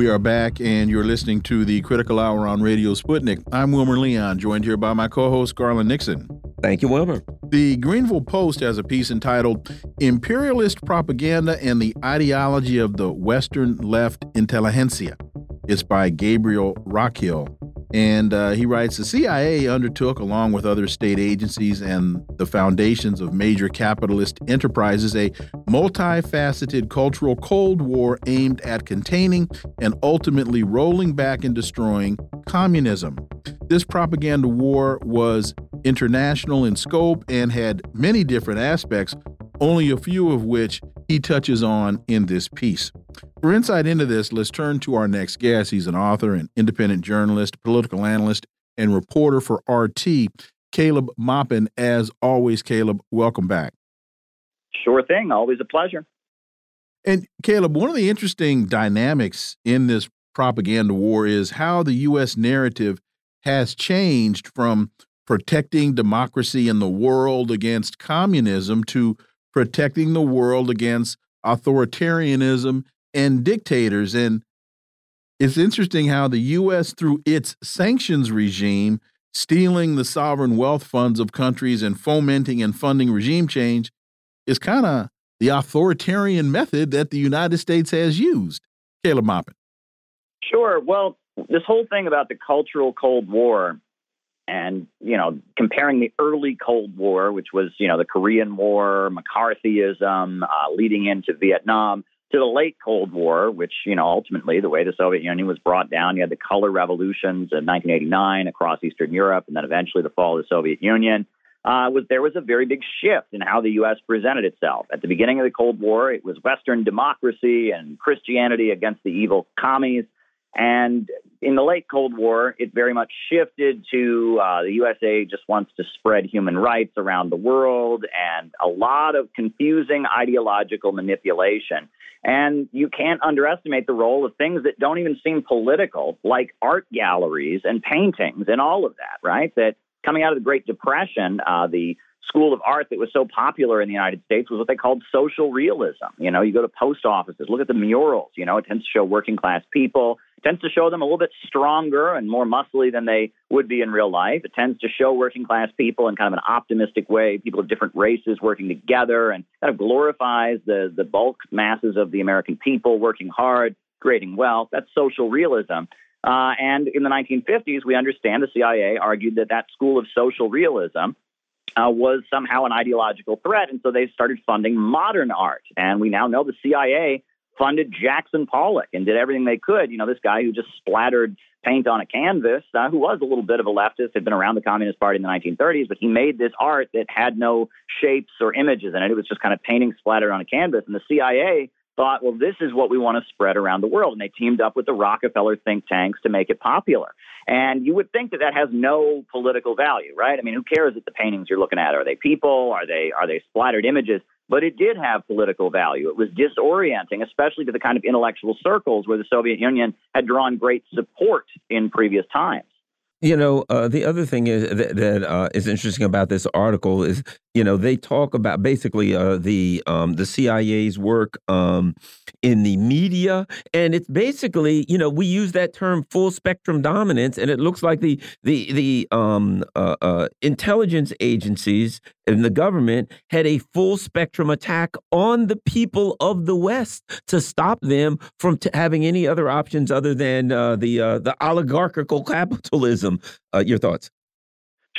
We are back, and you're listening to the Critical Hour on Radio Sputnik. I'm Wilmer Leon, joined here by my co host, Garland Nixon. Thank you, Wilmer. The Greanville Post has a piece entitled Imperialist Propaganda and the Ideology of the Western Left Intelligentsia. It's by Gabriel Rockhill. And uh, he writes The CIA undertook, along with other state agencies and the foundations of major capitalist enterprises, a multifaceted cultural Cold War aimed at containing and ultimately rolling back and destroying communism. This propaganda war was international in scope and had many different aspects, only a few of which he touches on in this piece. For insight into this, let's turn to our next guest. He's an author, an independent journalist, political analyst, and reporter for RT, Caleb Maupin. As always, Caleb, welcome back. Sure thing. Always a pleasure. And Caleb, one of the interesting dynamics in this propaganda war is how the U.S. narrative has changed from protecting democracy in the world against communism to protecting the world against authoritarianism and dictators. And it's interesting how the U.S., through its sanctions regime, stealing the sovereign wealth funds of countries and fomenting and funding regime change, is kind of the authoritarian method that the United States has used. Caleb Maupin. Sure. Well, this whole thing about the cultural Cold War and you know comparing the early cold war which was you know the korean war mccarthyism uh, leading into vietnam to the late cold war which you know ultimately the way the soviet union was brought down you had the color revolutions in 1989 across eastern europe and then eventually the fall of the soviet union uh, was there was a very big shift in how the U.S. presented itself. At the beginning of the Cold War, it was Western democracy and Christianity against the evil commies. And in the late Cold War, it very much shifted to uh, the USA just wants to spread human rights around the world and a lot of confusing ideological manipulation. And you can't underestimate the role of things that don't even seem political, like art galleries and paintings and all of that, right? That coming out of the Great Depression, uh, the school of art that was so popular in the United States was what they called social realism. You know, you go to post offices, look at the murals, you know, it tends to show working class people. It tends to show them a little bit stronger and more muscly than they would be in real life. It tends to show working class people in kind of an optimistic way, people of different races working together and kind of glorifies the, the bulk masses of the American people working hard, creating wealth. That's social realism. Uh, and in the 1950s, we understand the CIA argued that that school of social realism uh, was somehow an ideological threat. And so they started funding modern art. And we now know the CIA funded Jackson Pollock and did everything they could. You know, this guy who just splattered paint on a canvas, uh, who was a little bit of a leftist, had been around the Communist Party in the 1930s, but he made this art that had no shapes or images in it. It was just kind of painting splattered on a canvas. And the CIA thought, well, this is what we want to spread around the world. And they teamed up with the Rockefeller think tanks to make it popular. And you would think that that has no political value, right? I mean, who cares if the paintings you're looking at are they people? Are they are they splattered images? But it did have political value. It was disorienting, especially to the kind of intellectual circles where the Soviet Union had drawn great support in previous times. You know, uh, the other thing is that, that uh, is interesting about this article is, you know, they talk about basically uh, the um, the CIA's work um, in the media, and it's basically, you know, we use that term full spectrum dominance, and it looks like the the the um, uh, uh, intelligence agencies and the government had a full spectrum attack on the people of the West to stop them from having any other options other than uh, the uh, the oligarchical [LAUGHS] capitalism. Uh, your thoughts?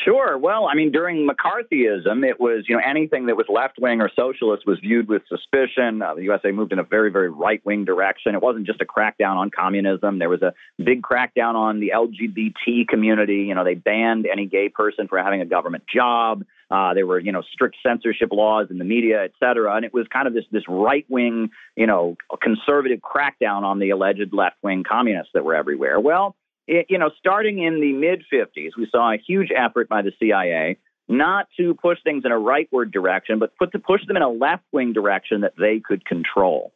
Sure. Well, I mean, during McCarthyism, it was, you know, anything that was left wing or socialist was viewed with suspicion. Uh, the USA moved in a very, very right wing direction. It wasn't just a crackdown on communism. There was a big crackdown on the LGBT community. You know, they banned any gay person from having a government job. Uh, there were, you know, strict censorship laws in the media, et cetera. And it was kind of this, this right wing, you know, conservative crackdown on the alleged left wing communists that were everywhere. Well, it, you know, starting in the mid 50s, we saw a huge effort by the CIA not to push things in a rightward direction, but put to push them in a left wing direction that they could control.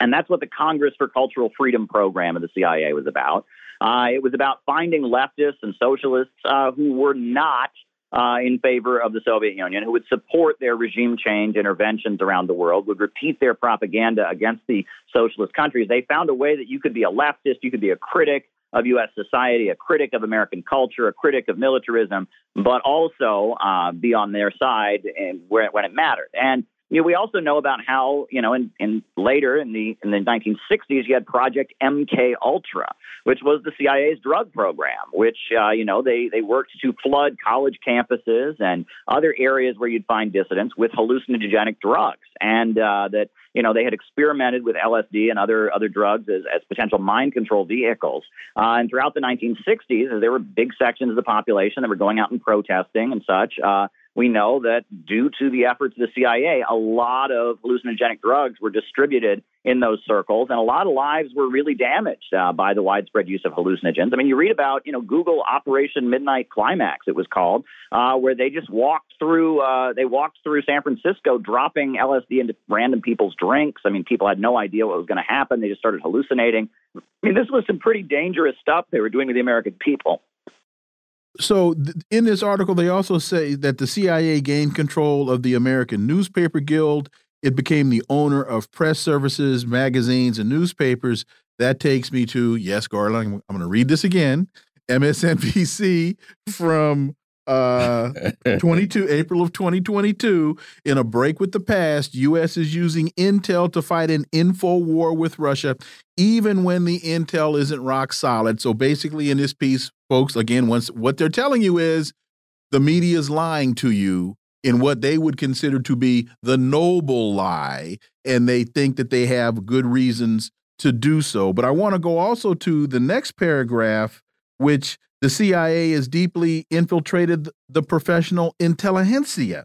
And that's what the Congress for Cultural Freedom program of the CIA was about. Uh, it was about finding leftists and socialists uh, who were not uh, in favor of the Soviet Union, who would support their regime change interventions around the world, would repeat their propaganda against the socialist countries. They found a way that you could be a leftist, you could be a critic, of U.S. society, a critic of American culture, a critic of militarism, but also uh, be on their side and where, when it mattered. And you know, we also know about how you know, in, in later in the in the 1960s, you had Project MK Ultra, which was the CIA's drug program, which uh, you know they they worked to flood college campuses and other areas where you'd find dissidents with hallucinogenic drugs, and uh, that you know they had experimented with LSD and other other drugs as, as potential mind control vehicles. Uh, and throughout the 1960s, there were big sections of the population that were going out and protesting and such. Uh, we know that due to the efforts of the CIA, a lot of hallucinogenic drugs were distributed in those circles, and a lot of lives were really damaged uh, by the widespread use of hallucinogens. I mean, you read about, you know, Google Operation Midnight Climax, it was called, uh, where they just walked through, uh, they walked through San Francisco, dropping LSD into random people's drinks. I mean, people had no idea what was going to happen; they just started hallucinating. I mean, this was some pretty dangerous stuff they were doing to the American people. So, in this article, they also say that the CIA gained control of the American Newspaper Guild. It became the owner of press services, magazines, and newspapers. That takes me to, yes, Garland, I'm going to read this again MSNBC from uh 22 [LAUGHS] April of 2022 in a break with the past US is using intel to fight an info war with Russia even when the intel isn't rock solid. So basically in this piece folks again once what they're telling you is the media is lying to you in what they would consider to be the noble lie and they think that they have good reasons to do so. But I want to go also to the next paragraph which the CIA has deeply infiltrated the professional intelligentsia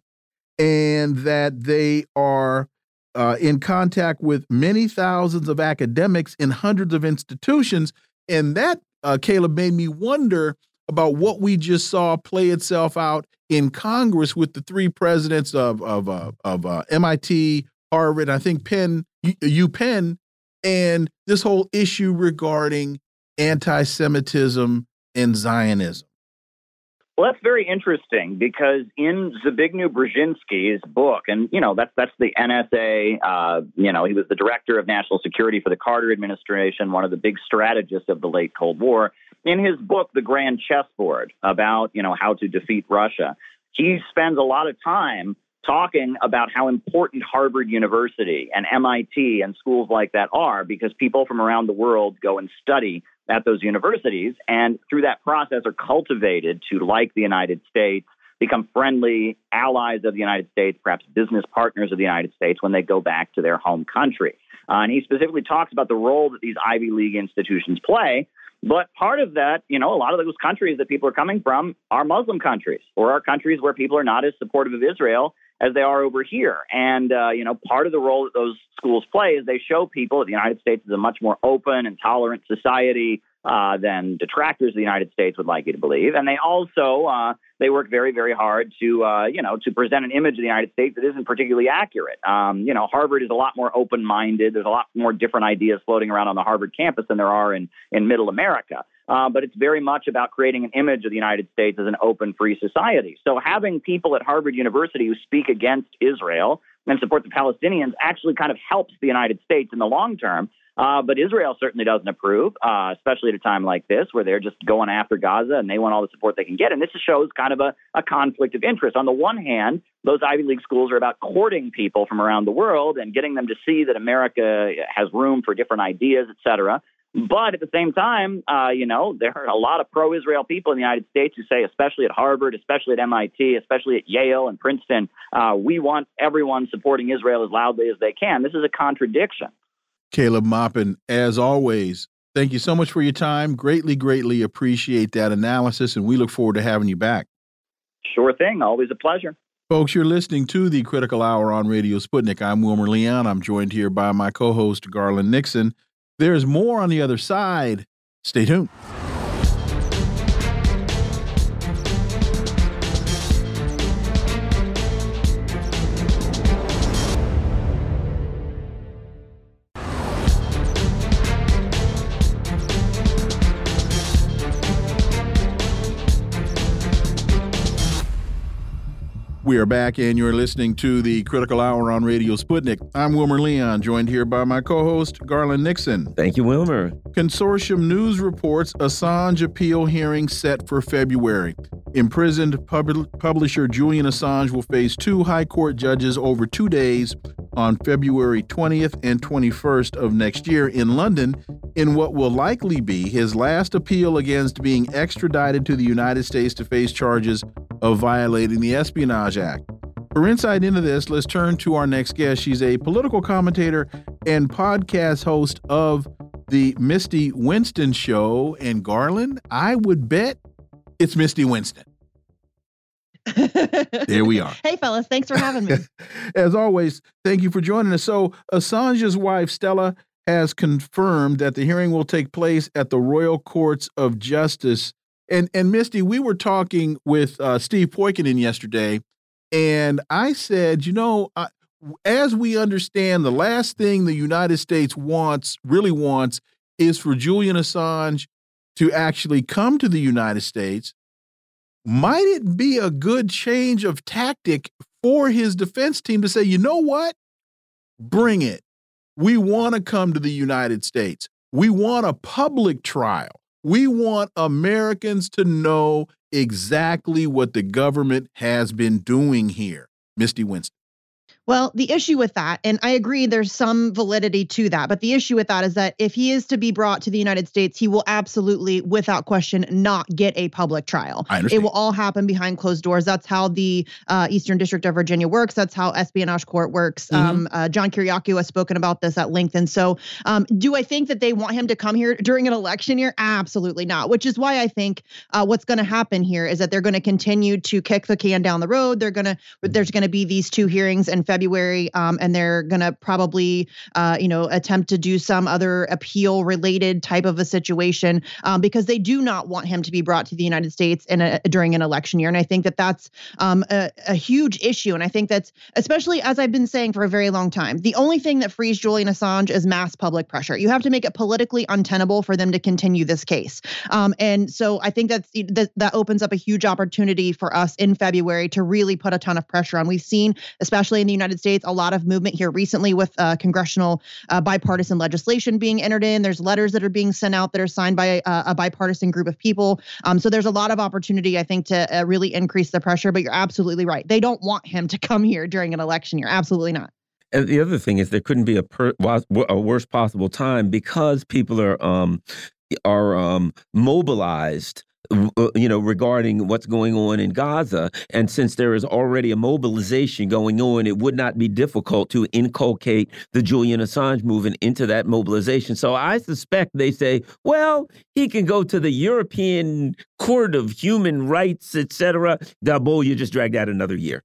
and that they are uh, in contact with many thousands of academics in hundreds of institutions. And that, uh, Caleb, made me wonder about what we just saw play itself out in Congress with the three presidents of, of, uh, of uh, MIT, Harvard, I think Penn, UPenn, and this whole issue regarding anti Semitism and Zionism? Well, that's very interesting because in Zbigniew Brzezinski's book, and you know that's that's the NSA. Uh, you know, he was the director of national security for the Carter administration, one of the big strategists of the late Cold War. In his book, The Grand Chessboard, about you know how to defeat Russia, he spends a lot of time talking about how important Harvard University and MIT and schools like that are because people from around the world go and study at those universities, and through that process are cultivated to like the United States, become friendly allies of the United States, perhaps business partners of the United States when they go back to their home country. Uh, and he specifically talks about the role that these Ivy League institutions play. But part of that, you know, a lot of those countries that people are coming from are Muslim countries or are countries where people are not as supportive of Israel as they are over here. And, uh, you know, part of the role that those schools play is they show people that the United States is a much more open and tolerant society uh, than detractors of the United States would like you to believe. And they also uh, they work very, very hard to uh, you know to present an image of the United States that isn't particularly accurate. Um, you know, Harvard is a lot more open-minded. There's a lot more different ideas floating around on the Harvard campus than there are in in Middle America. Uh, but it's very much about creating an image of the United States as an open, free society. So having people at Harvard University who speak against Israel and support the Palestinians actually kind of helps the United States in the long term uh, but Israel certainly doesn't approve, uh, especially at a time like this where they're just going after Gaza and they want all the support they can get. And this shows kind of a, a conflict of interest. On the one hand, those Ivy League schools are about courting people from around the world and getting them to see that America has room for different ideas, et cetera. But at the same time, uh, you know, there are a lot of pro Israel people in the United States who say, especially at Harvard, especially at MIT, especially at Yale and Princeton, uh, we want everyone supporting Israel as loudly as they can. This is a contradiction. Caleb Maupin, as always, thank you so much for your time. Greatly, greatly appreciate that analysis, and we look forward to having you back. Sure thing. Always a pleasure. Folks, you're listening to the Critical Hour on Radio Sputnik. I'm Wilmer Leon. I'm joined here by my co host, Garland Nixon. There's more on the other side. Stay tuned. We are back, and you're listening to the Critical Hour on Radio Sputnik. I'm Wilmer Leon, joined here by my co host, Garland Nixon. Thank you, Wilmer. Consortium News reports Assange appeal hearing set for February. Imprisoned pub publisher Julian Assange will face two high court judges over two days on February 20th and 21st of next year in London in what will likely be his last appeal against being extradited to the United States to face charges of violating the Espionage Act. For insight into this, let's turn to our next guest. She's a political commentator and podcast host of the Misty Winston Show. And Garland, I would bet it's Misty Winston. there we are. [LAUGHS] Hey, fellas, thanks for having me. [LAUGHS] As always, thank you for joining us. So, Assange's wife, Stella, has confirmed that the hearing will take place at the Royal Courts of Justice and and Misty, we were talking with uh, Steve Poikonen yesterday, and I said, you know, uh, as we understand, the last thing the United States wants, really wants, is for Julian Assange to actually come to the United States. Might it be a good change of tactic for his defense team to say, you know what? Bring it. We want to come to the United States. We want a public trial. We want Americans to know exactly what the government has been doing here. Misty Winston. Well, the issue with that, and I agree there's some validity to that, but the issue with that is that if he is to be brought to the United States, he will absolutely, without question, not get a public trial. I understand. It will all happen behind closed doors. That's how the uh, Eastern District of Virginia works. That's how espionage court works. Mm-hmm. Um, uh, John Kiriakou has spoken about this at length. And so, um, do I think that they want him to come here during an election year? Absolutely not. Which is why I think uh, what's going to happen here is that they're going to continue to kick the can down the road. They're going to, there's going to be these two hearings in February, um, and they're going to probably, uh, you know, attempt to do some other appeal related type of a situation um, because they do not want him to be brought to the United States in a, during an election year. And I think that that's um, a, a huge issue. And I think that's, especially as I've been saying for a very long time, the only thing that frees Julian Assange is mass public pressure. You have to make it politically untenable for them to continue this case. Um, and so I think that's that, that opens up a huge opportunity for us in February to really put a ton of pressure on. We've seen, especially in the United States, a lot of movement here recently with uh, congressional uh, bipartisan legislation being entered in. There's letters that are being sent out that are signed by a, a bipartisan group of people. Um, so there's a lot of opportunity, I think, to uh, really increase the pressure. But you're absolutely right. They don't want him to [LAUGHS] come here during an election year. Absolutely not. And the other thing is there couldn't be a, a worst possible time because people are um, are um, mobilized uh, Uh, you know, regarding what's going on in Gaza. And since there is already a mobilization going on, it would not be difficult to inculcate the Julian Assange movement into that mobilization. So I suspect they say, well, he can go to the European Court of Human Rights, etc. Double, you just dragged out another year.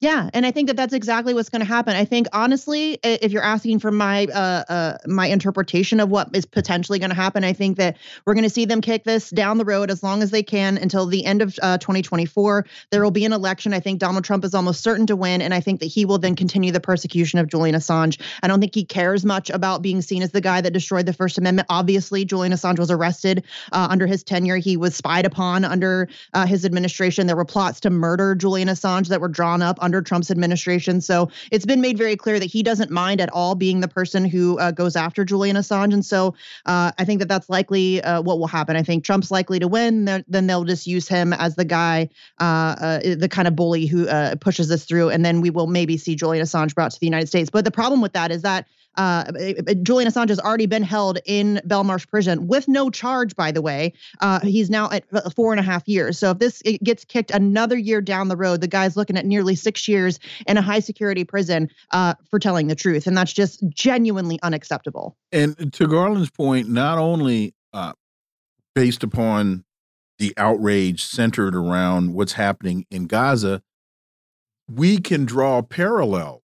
Yeah, and I think that that's exactly what's going to happen. I think honestly, if you're asking for my uh, uh my interpretation of what is potentially going to happen, I think that we're going to see them kick this down the road as long as they can until the end of uh, 2024. There will be an election. I think Donald Trump is almost certain to win, and I think that he will then continue the persecution of Julian Assange. I don't think he cares much about being seen as the guy that destroyed the First Amendment. Obviously, Julian Assange was arrested uh, under his tenure. He was spied upon under uh, his administration. There were plots to murder Julian Assange that were drawn up under Trump's administration. So it's been made very clear that he doesn't mind at all being the person who uh, goes after Julian Assange. And so uh, I think that that's likely uh, what will happen. I think Trump's likely to win. Then they'll just use him as the guy, uh, uh, the kind of bully who uh, pushes this through. And then we will maybe see Julian Assange brought to the United States. But the problem with that is that uh, Julian Assange has already been held in Belmarsh prison with no charge, by the way. Uh, he's now at four and a half years. So if this gets kicked another year down the road, the guy's looking at nearly six years in a high security prison uh, for telling the truth. And that's just genuinely unacceptable. And to Garland's point, not only uh, based upon the outrage centered around what's happening in Gaza, we can draw parallels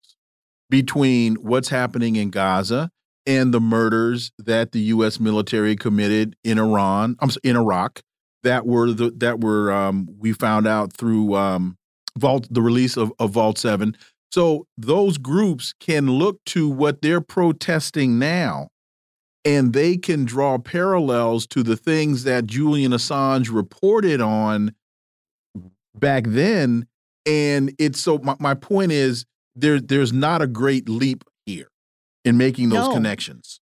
between what's happening in Gaza and the murders that the U.S. military committed in Iran, um, in Iraq, that were the that were um, we found out through um, Vault, the release of, of Vault Seven. So those groups can look to what they're protesting now, and they can draw parallels to the things that Julian Assange reported on back then. And it's so my, my point is there there's not a great leap here in making those no. connections.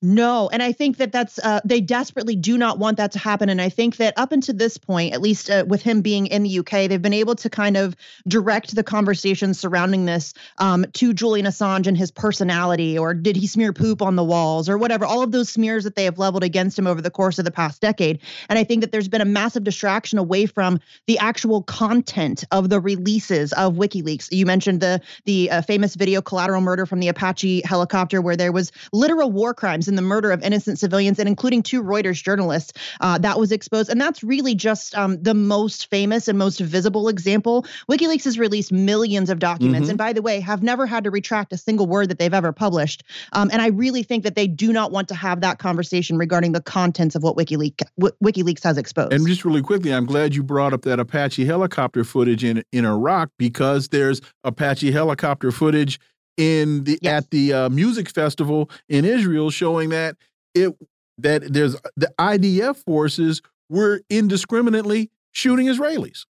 No, and I think that that's uh, they desperately do not want that to happen. And I think that up until this point, at least uh, with him being in the UK, they've been able to kind of direct the conversation surrounding this um, to Julian Assange and his personality, or did he smear poop on the walls, or whatever. All of those smears that they have leveled against him over the course of the past decade. And I think that there's been a massive distraction away from the actual content of the releases of WikiLeaks. You mentioned the the uh, famous video "Collateral Murder" from the Apache helicopter, where there was literal war crimes in the murder of innocent civilians, and including two Reuters journalists. Uh, that was exposed, and that's really just um, the most famous and most visible example. WikiLeaks has released millions of documents, mm-hmm. and by the way, have never had to retract a single word that they've ever published. Um, and I really think that they do not want to have that conversation regarding the contents of what WikiLeaks, WikiLeaks has exposed. And just really quickly, I'm glad you brought up that Apache helicopter footage in in Iraq because there's Apache helicopter footage in the yes. at the uh, music festival in Israel, showing that it that there's the IDF forces were indiscriminately shooting Israelis.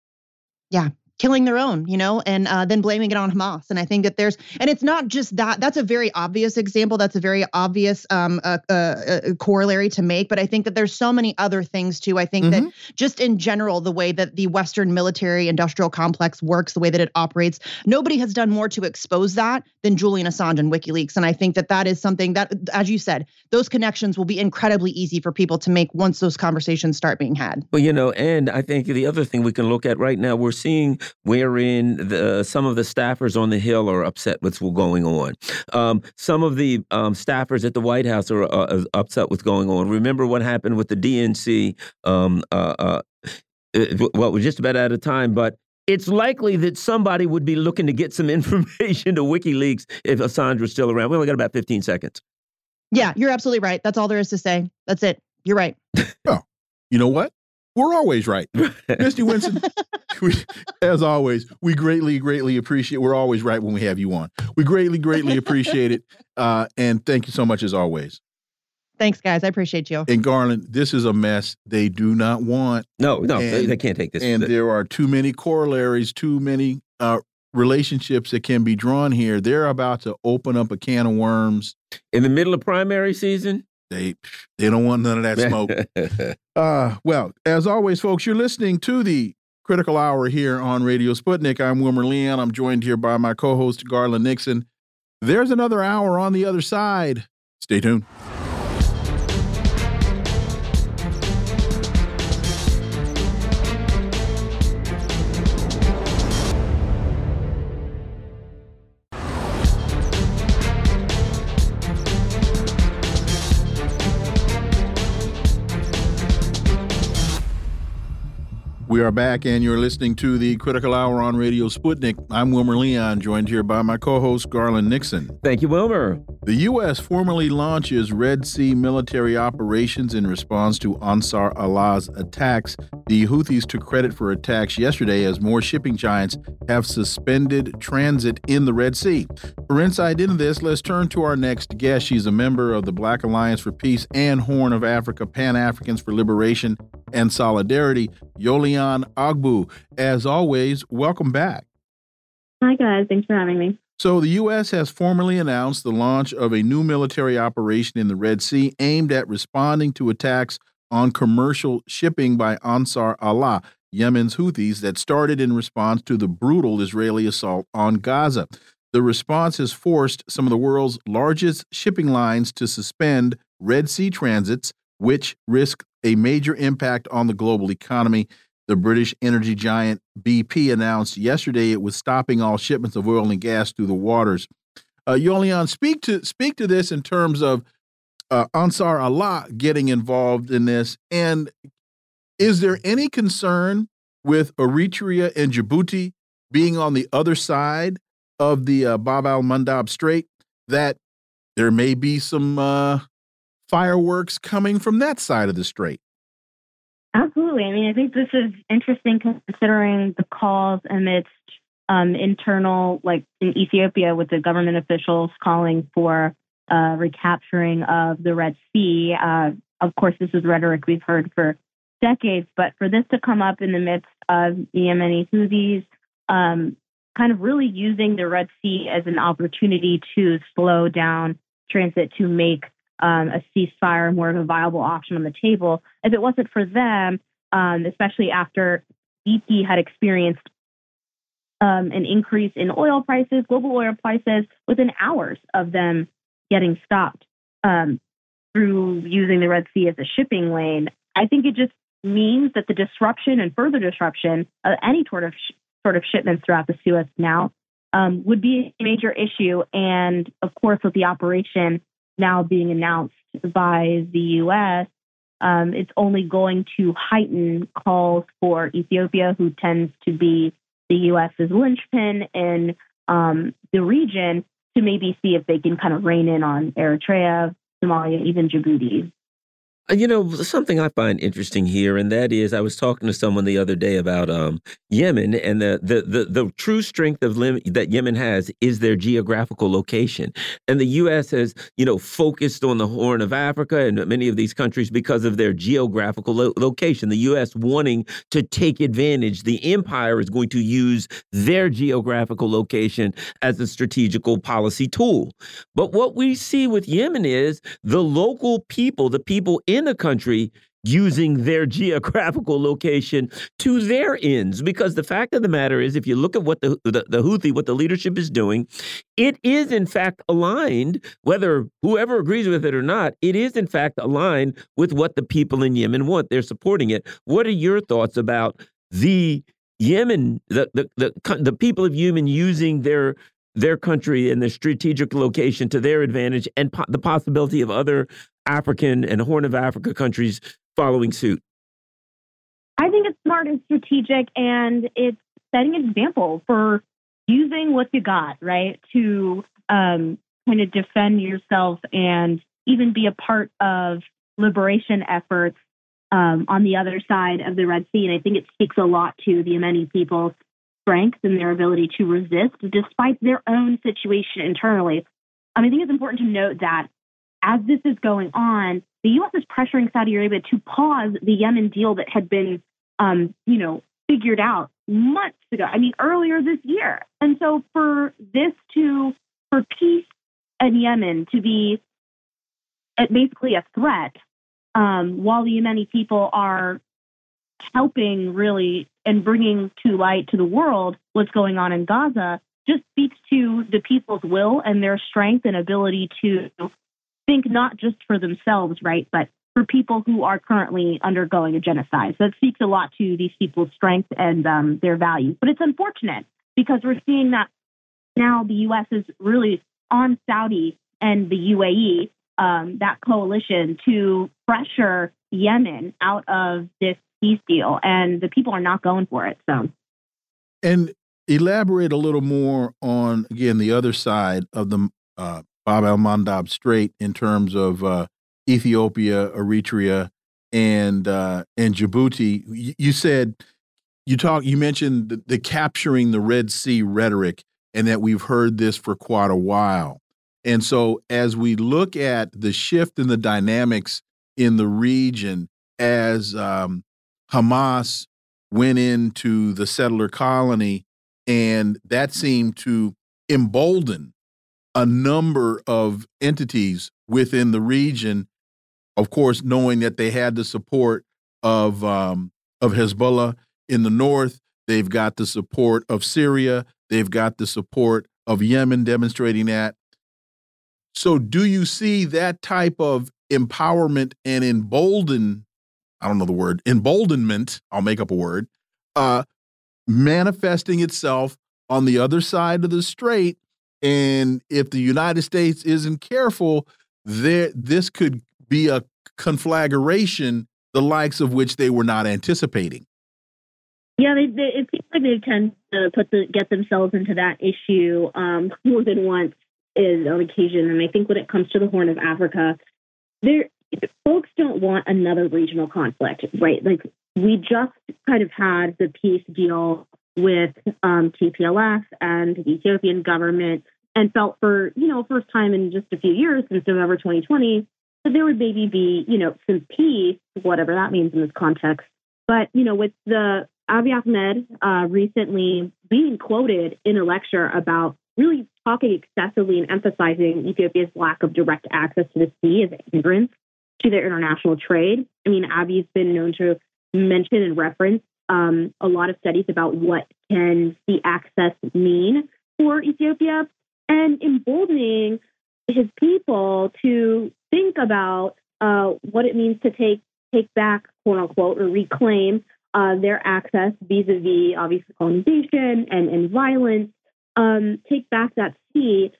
Yeah, killing their own, you know, and uh, then blaming it on Hamas. And I think that there's, and it's not just that. That's a very obvious example. That's a very obvious um, uh, uh, uh corollary to make. But I think that there's so many other things too. I think mm-hmm. that just in general, the way that the Western military industrial complex works, the way that it operates, nobody has done more to expose that than Julian Assange and WikiLeaks. And I think that that is something that, as you said, those connections will be incredibly easy for people to make once those conversations start being had. Well, you know, and I think the other thing we can look at right now, we're seeing wherein the, some of the staffers on the Hill are upset with what's going on. Um, some of the um, staffers at the White House are uh, upset with going on. Remember what happened with the DNC? Um, uh, uh, well, we're just about out of time, but it's likely that somebody would be looking to get some [LAUGHS] information to WikiLeaks if Assange was still around. We only got about 15 seconds. Yeah, you're absolutely right. That's all there is to say. That's it. You're right. [LAUGHS] oh, you know what? We're always right. [LAUGHS] Misty Winston, [LAUGHS] we, as always, we greatly, greatly appreciate. We're always right when we have you on. We greatly, greatly appreciate it, uh, and thank you so much as always. Thanks, guys. I appreciate you. And Garland, this is a mess they do not want. No, no, and, they, they, can't take this. And there are too many corollaries, too many uh, relationships that can be drawn here. They're about to open up a can of worms in the middle of primary season. They they don't want none of that smoke. [LAUGHS] uh, well, as always, folks, you're listening to the Critical Hour here on Radio Sputnik. I'm Wilmer Leon. I'm joined here by my co-host Garland Nixon. There's another hour on the other side. Stay tuned. We are back, and you're listening to the Critical Hour on Radio Sputnik. I'm Wilmer Leon, joined here by my co host, Garland Nixon. Thank you, Wilmer. The U.S. formally launches Red Sea military operations in response to Ansar Allah's attacks. The Houthis took credit for attacks yesterday as more shipping giants have suspended transit in the Red Sea. For insight into this, let's turn to our next guest. She's a member of the Black Alliance for Peace and Horn of Africa Pan Africans for Liberation and Solidarity, Yolian Ogbu. As always, welcome back. Hi, guys. Thanks for having me. So, the U.S. has formally announced the launch of a new military operation in the Red Sea aimed at responding to attacks on commercial shipping by Ansar Allah, Yemen's Houthis, that started in response to the brutal Israeli assault on Gaza. The response has forced some of the world's largest shipping lines to suspend Red Sea transits, which risk a major impact on the global economy. The British energy giant BP announced yesterday it was stopping all shipments of oil and gas through the waters. Uh, Yolian, speak to speak to this in terms of uh, Ansar Allah getting involved in this, and is there any concern with Eritrea and Djibouti being on the other side of the uh, Bab al Mandab Strait that there may be some uh, fireworks coming from that side of the strait? Absolutely. I mean, I think this is interesting considering the calls amidst um, internal, like in Ethiopia, with the government officials calling for uh, recapturing of the Red Sea. Uh, of course, this is rhetoric we've heard for decades, but for this to come up in the midst of Yemeni Houthis, um, kind of really using the Red Sea as an opportunity to slow down transit to make um, a ceasefire more of a viable option on the table. If it wasn't for them, um, especially after BP had experienced um, an increase in oil prices, global oil prices, within hours of them getting stopped um, through using the Red Sea as a shipping lane, I think it just means that the disruption and further disruption of any sort of sh- sort of shipments throughout the Suez Canal um, would be a major issue. And of course, with the operation now being announced by the U.S., um, it's only going to heighten calls for Ethiopia, who tends to be the U.S.'s linchpin in um, the region, to maybe see if they can kind of rein in on Eritrea, Somalia, even Djibouti. Uh, you know, something I find interesting here, and that is I was talking to someone the other day about um, Yemen, and the, the, the, the true strength of that Yemen has is their geographical location. And the U.S. has, you know, focused on the Horn of Africa and many of these countries because of their geographical lo location. The U.S. wanting to take advantage, the empire is going to use their geographical location as a strategical policy tool. But what we see with Yemen is the local people, the people the country using their [LAUGHS] geographical location to their ends. Because the fact of the matter is, if you look at what the, the, the, Houthi, what the leadership is doing, it is in fact aligned, whether whoever agrees with it or not, it is in fact aligned with what the people in Yemen want. They're supporting it. What are your thoughts about the Yemen, the, the, the, the people of Yemen using their their country and their strategic location to their advantage and po the possibility of other African and Horn of Africa countries following suit? I think it's smart and strategic, and it's setting an example for using what you got, right, to um, kind of defend yourself and even be a part of liberation efforts um, on the other side of the Red Sea. And I think it speaks a lot to the Yemeni people's strength and their ability to resist despite their own situation internally. Um, I think it's important to note that as this is going on, the U.S. is pressuring Saudi Arabia to pause the Yemen deal that had been, um, you know, figured out months ago. I mean, earlier this year. And so for this to, for peace in Yemen to be basically a threat, um, while the Yemeni people are helping really and bringing to light to the world what's going on in Gaza, just speaks to the people's will and their strength and ability to think not just for themselves, right, but for people who are currently undergoing a genocide. So it speaks a lot to these people's strength and um, their values. But it's unfortunate because we're seeing that now the U.S. is really on Saudi and the UAE, um, that coalition, to pressure Yemen out of this peace deal, and the people are not going for it. So, and elaborate a little more on again the other side of the uh, Bab el Mandeb Strait in terms of uh, Ethiopia, Eritrea, and uh, and Djibouti. You said you talk. You mentioned the, the capturing the Red Sea rhetoric, and that we've heard this for quite a while. And so, as we look at the shift in the dynamics in the region, as um, Hamas went into the settler colony, and that seemed to embolden a number of entities within the region. Of course, knowing that they had the support of um, of Hezbollah in the north, they've got the support of Syria, they've got the support of Yemen, demonstrating that so, do you see that type of empowerment and embolden? I don't know the word emboldenment. I'll make up a word. Uh, manifesting itself on the other side of the strait, and if the United States isn't careful, there this could be a conflagration, the likes of which they were not anticipating. Yeah, they, they, it seems like they tend to put the get themselves into that issue um, more than once is on occasion. And I think when it comes to the Horn of Africa, there folks don't want another regional conflict, right? Like we just kind of had the peace deal with um, TPLF and the Ethiopian government, and felt for you know first time in just a few years since November 2020 that there would maybe be you know some peace, whatever that means in this context. But you know with the Abiy Ahmed uh, recently being quoted in a lecture about really talking excessively and emphasizing Ethiopia's lack of direct access to the sea as hindrance to their international trade. I mean, Abiy's been known to mention and reference um, a lot of studies about what can sea access mean for Ethiopia and emboldening his people to think about uh, what it means to take take back, quote unquote, or reclaim uh, their access vis-a-vis obviously colonization and, and violence um, take back that sea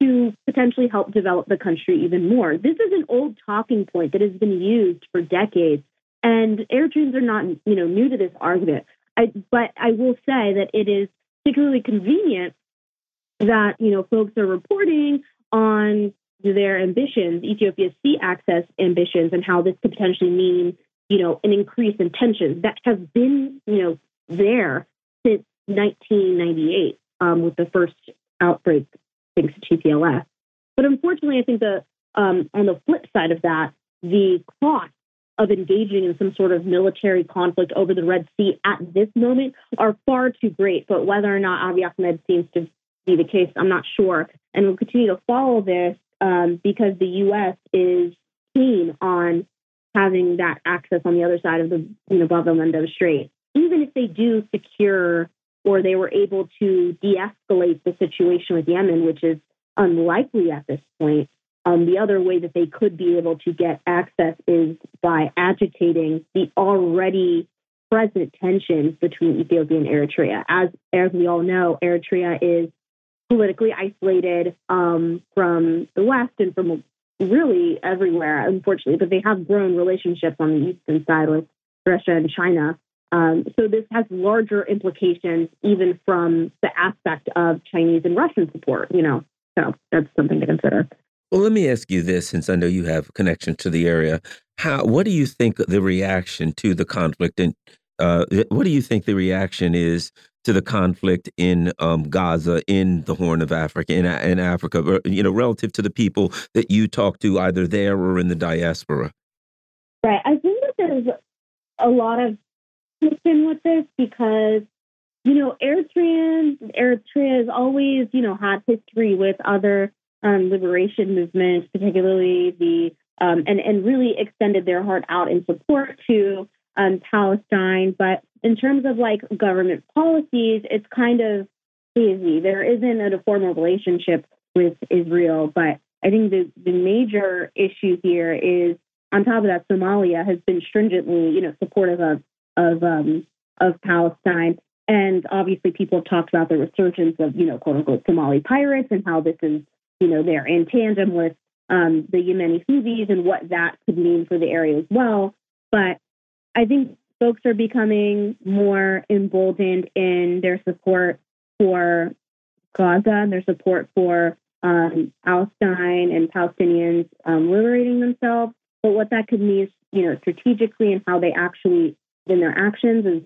to potentially help develop the country even more. This is an old talking point that has been used for decades, and Eritreans are not, you know, new to this argument. I, but I will say that it is particularly convenient that you know folks are reporting on their ambitions, Ethiopia's sea access ambitions, and how this could potentially mean, you know, an increase in tensions that has been, you know, there since 1998 um, with the first outbreak thanks to TPLF. But unfortunately, I think the um, on the flip side of that, the cost of engaging in some sort of military conflict over the Red Sea at this moment are far too great. But whether or not Abiy Ahmed seems to be the case, I'm not sure. And we'll continue to follow this um, because the U.S. is keen on having that access on the other side of the you know Mandeb Strait. Even if they do secure or they were able to de escalate the situation with Yemen, which is unlikely at this point. Um, the other way that they could be able to get access is by agitating the already present tensions between Ethiopia and Eritrea. As, as we all know, Eritrea is politically isolated um, from the West and from really everywhere, unfortunately, but they have grown relationships on the eastern side with Russia and China. Um, so this has larger implications, even from the aspect of Chinese and Russian support. You know, so that's something to consider. Well, let me ask you this, since I know you have a connection to the area. How? What do you think the reaction to the conflict, and uh, what do you think the reaction is to the conflict in um, Gaza, in the Horn of Africa, in, in Africa? You know, relative to the people that you talk to, either there or in the diaspora. Right. I think that there's a lot of tension with this because you know Eritreans, Eritrea has always you know had history with other um, liberation movements, particularly the um, and and really extended their heart out in support to um, Palestine. But in terms of like government policies, it's kind of hazy. There isn't a formal relationship with Israel, but I think the the major issue here is on top of that, Somalia has been stringently, you know, supportive of of um, of Palestine. And obviously, people have talked about the resurgence of, you know, quote unquote Somali pirates and how this is, you know, they're in tandem with um, the Yemeni Houthis and what that could mean for the area as well. But I think folks are becoming more emboldened in their support for Gaza and their support for um, Palestine and Palestinians um, liberating themselves. But what that could mean, you know, strategically and how they actually in their actions is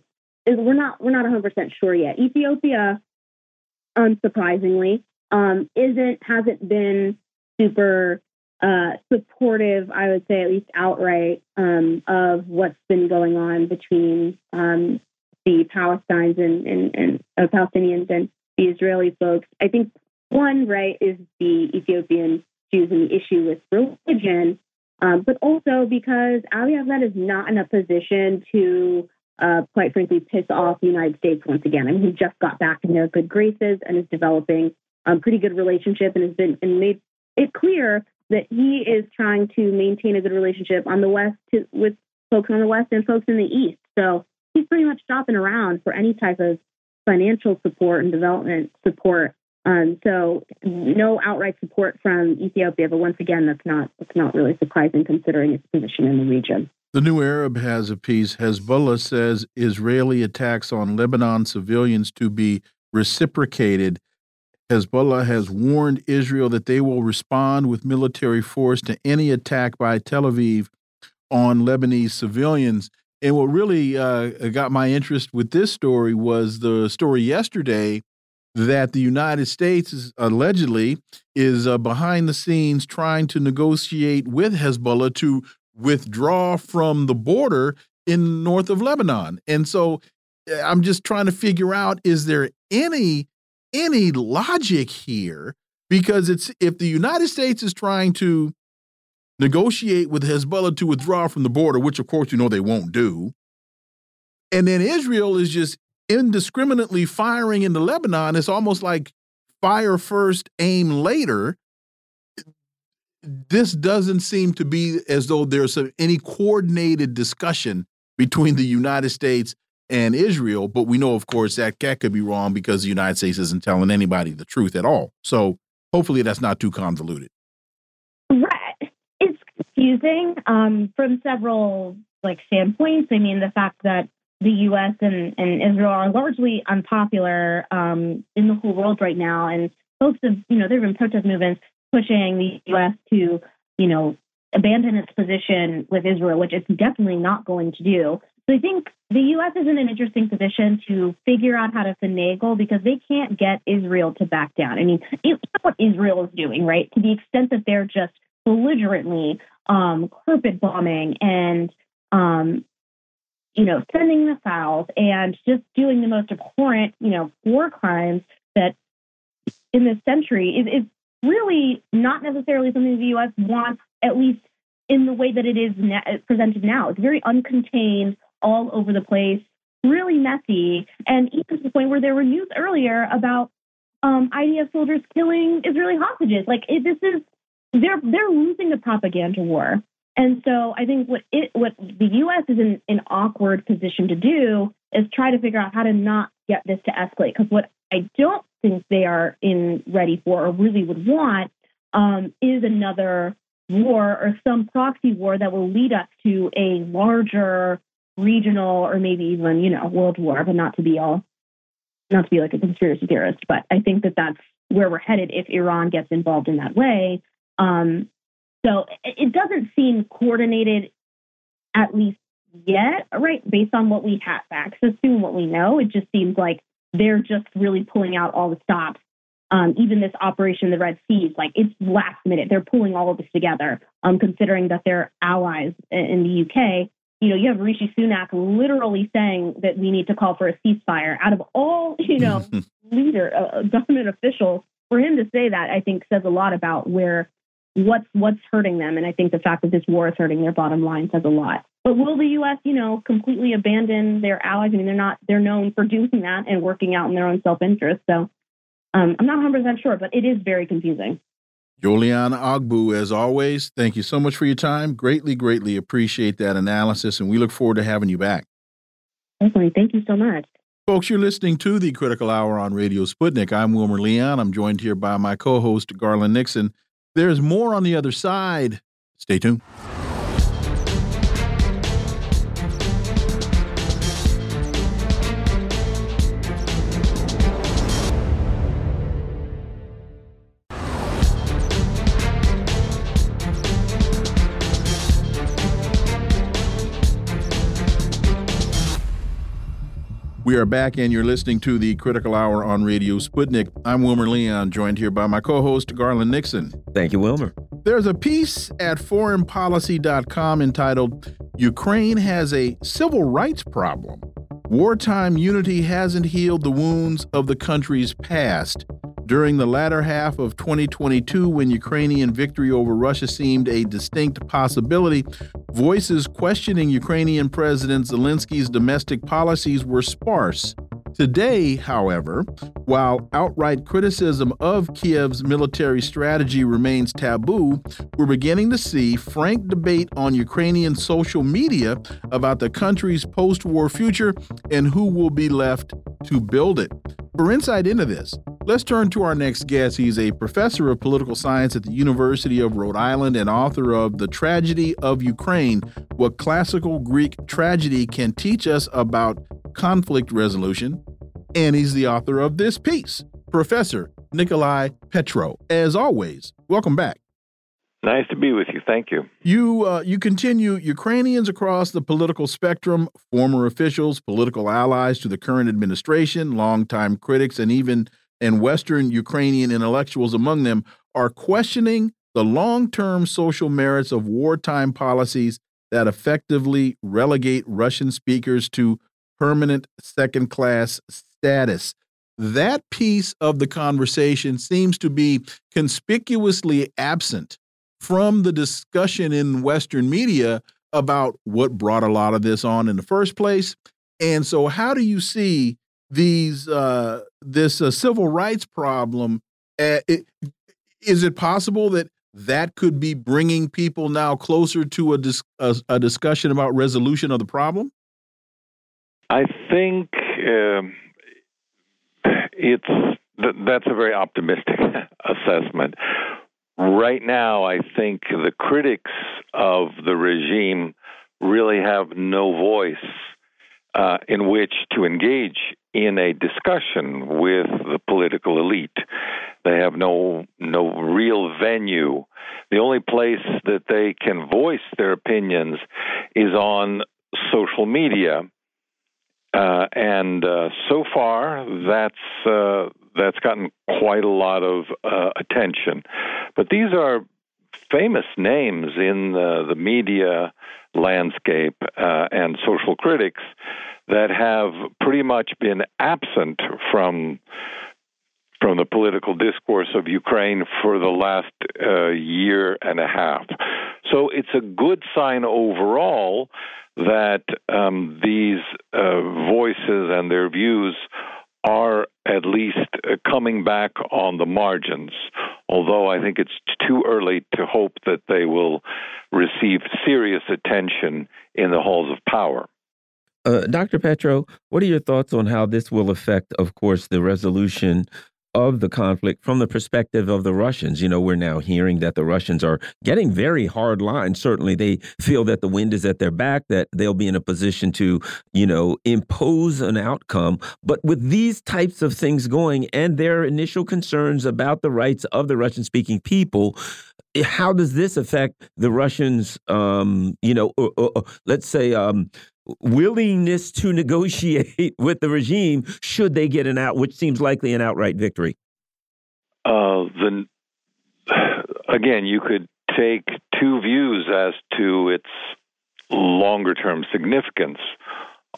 is we're not we're not 100 percent sure yet. Ethiopia, unsurprisingly, um, isn't hasn't been super uh, supportive, I would say, at least outright, um, of what's been going on between um, the Palestinians and, and, and uh, Palestinians and the Israeli folks. I think one, right, is the Ethiopian Jews and the issue with religion, um, but also because Abiy Ahmed is not in a position to, uh, quite frankly, piss off the United States once again. I mean, he just got back in their good graces and is developing a pretty good relationship and has been and made it clear that he is trying to maintain a good relationship on the west to, with folks on the west and folks in the east. So he's pretty much shopping around for any type of financial support and development support. Um, so no outright support from Ethiopia, but once again, that's not that's not really surprising considering its position in the region. The New Arab has a piece. Hezbollah says Israeli attacks on Lebanon civilians to be reciprocated Hezbollah has warned Israel that they will respond with military force to any attack by Tel Aviv on Lebanese civilians. And what really uh, got my interest with this story was the story yesterday that the United States is, allegedly is uh, behind the scenes trying to negotiate with Hezbollah to withdraw from the border in north of Lebanon. And so uh, I'm just trying to figure out is there any any logic here because it's if the United States is trying to negotiate with Hezbollah to withdraw from the border, which of course you know they won't do, and then Israel is just indiscriminately firing into Lebanon, it's almost like fire first, aim later. This doesn't seem to be as though there's any coordinated discussion between the United States and Israel. But we know, of course, that that could be wrong because the United States isn't telling anybody the truth at all. So hopefully that's not too convoluted. Right. It's confusing um, from several like standpoints. I mean, the fact that the U.S. and, and Israel are largely unpopular um, in the whole world right now, and folks have, you know, there have been protest movements pushing the U.S. to, you know, abandon its position with Israel, which it's definitely not going to do. So I think the U.S. is in an interesting position to figure out how to finagle because they can't get Israel to back down. I mean, it's what Israel is doing, right? To the extent that they're just belligerently um, carpet bombing and, um, you know, sending missiles and just doing the most abhorrent, you know, war crimes that in this century is, is really not necessarily something the U.S. wants, at least in the way that it is presented now. It's very uncontained all over the place, really messy, and even to the point where there were news earlier about um, IDF soldiers killing Israeli hostages. Like it, this is they're they're losing the propaganda war, and so I think what it what the U.S. is in an awkward position to do is try to figure out how to not get this to escalate. Because what I don't think they are in ready for or really would want um, is another war or some proxy war that will lead us to a larger regional or maybe even you know world war, but not to be all not to be like a conspiracy theorist, but I think that that's where we're headed if Iran gets involved in that way. Um, so it doesn't seem coordinated, at least yet, right? Based on what we have access to and what we know, it just seems like they're just really pulling out all the stops. Um, even this operation, the Red Seas, like it's last minute. They're pulling all of this together, um, considering that they're allies in the UK you know, you have Rishi Sunak literally saying that we need to call for a ceasefire. Out of all, you know, [LAUGHS] leader uh, uh, government officials, for him to say that, I think says a lot about where what's what's hurting them. And I think the fact that this war is hurting their bottom line says a lot. But will the U.S., you know, completely abandon their allies? I mean, they're not they're known for doing that and working out in their own self interest. So um, I'm not 100 percent sure, but it is very confusing. Yolian Ogbu, as always, thank you so much for your time. Greatly, greatly appreciate that analysis, and we look forward to having you back. Definitely. Thank you so much. Folks, you're listening to the Critical Hour on Radio Sputnik. I'm Wilmer Leon. I'm joined here by my co host, Garland Nixon. There's more on the other side. Stay tuned. We are back, and you're listening to the Critical Hour on Radio Sputnik. I'm Wilmer Leon, joined here by my co host, Garland Nixon. Thank you, Wilmer. There's a piece at foreignpolicy.com entitled Ukraine Has a Civil Rights Problem. Wartime unity hasn't healed the wounds of the country's past. During the latter half of 2022, when Ukrainian victory over Russia seemed a distinct possibility, voices questioning Ukrainian President Zelensky's domestic policies were sparse. Today, however, while outright criticism of Kiev's military strategy remains taboo, we're beginning to see frank debate on Ukrainian social media about the country's post war future and who will be left to build it. For insight into this, let's turn to our next guest. He's a professor of political science at the University of Rhode Island and author of The Tragedy of Ukraine What Classical Greek Tragedy Can Teach Us About Conflict Resolution. And he's the author of this piece, Professor Nicolai Petro. As always, welcome back. Nice to be with you. Thank you. You uh, you continue Ukrainians across the political spectrum, former officials, political allies to the current administration, longtime critics, and even and Western Ukrainian intellectuals among them are questioning the long-term social merits of wartime policies that effectively relegate Russian speakers to permanent second-class status. That piece of the conversation seems to be conspicuously absent from the discussion in Western media about what brought a lot of this on in the first place. And so, how do you see these uh, this uh, civil rights problem? Uh, it, is it possible that that could be bringing people now closer to a, dis a, a discussion about resolution of the problem? I think um, it's that's a very optimistic [LAUGHS] assessment right now, I think the critics of the regime really have no voice uh, in which to engage in a discussion with the political elite. They have no no real venue. The only place that they can voice their opinions is on social media, uh, and uh, so far that's uh, that's gotten quite a lot of uh, attention. But these are famous names in the, the media landscape uh, and social critics that have pretty much been absent from from the political discourse of Ukraine for the last uh, year and a half. So it's a good sign overall that um, these uh, voices and their views are at least uh, coming back on the margins, although I think it's too early to hope that they will receive serious attention in the halls of power. Uh, Dr. Petro, what are your thoughts on how this will affect, of course, the resolution of the conflict from the perspective of the Russians. You know, we're now hearing that the Russians are getting very hard lines. Certainly, they feel that the wind is at their back, that they'll be in a position to, you know, impose an outcome. But with these types of things going and their initial concerns about the rights of the Russian speaking people, how does this affect the Russians? Um, you know, uh, uh, uh let's say um, willingness to negotiate [LAUGHS] with the regime should they get an out, which seems likely an outright victory? Uh, the [SIGHS] again, you could take two views as to its longer term significance.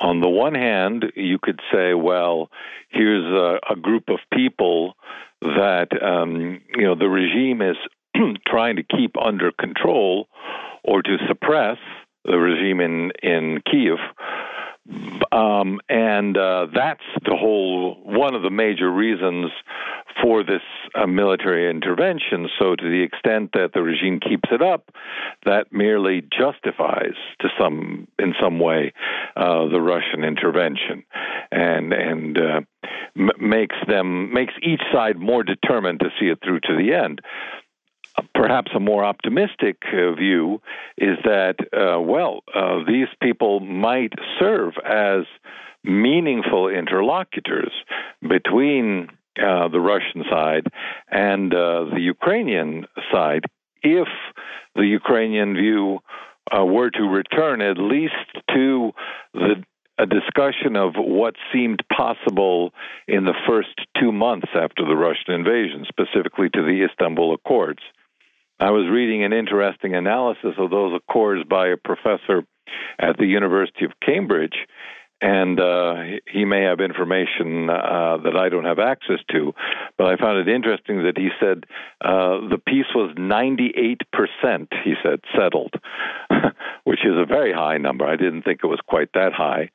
On the one hand, you could say, well, here's a, a group of people that um, you know the regime is [CLEARS THROAT] trying to keep under control or to suppress the regime in in Kiev. Um, and uh, that's the whole one of the major reasons for this uh, military intervention. So, to the extent that the regime keeps it up, that merely justifies, to some in some way, uh, the Russian intervention, and and uh, makes them makes each side more determined to see it through to the end perhaps a more optimistic uh, view is that, uh, well, uh, these people might serve as meaningful interlocutors between uh, the Russian side and uh, the Ukrainian side if the Ukrainian view were to return at least to the a discussion of what seemed possible in the first two months after the Russian invasion, specifically to the Istanbul Accords. I was reading an interesting analysis of those accords by a professor at the University of Cambridge, and uh, he may have information uh, that I don't have access to. But I found it interesting that he said uh, the peace was 98%, he said, settled, [LAUGHS] which is a very high number. I didn't think it was quite that high.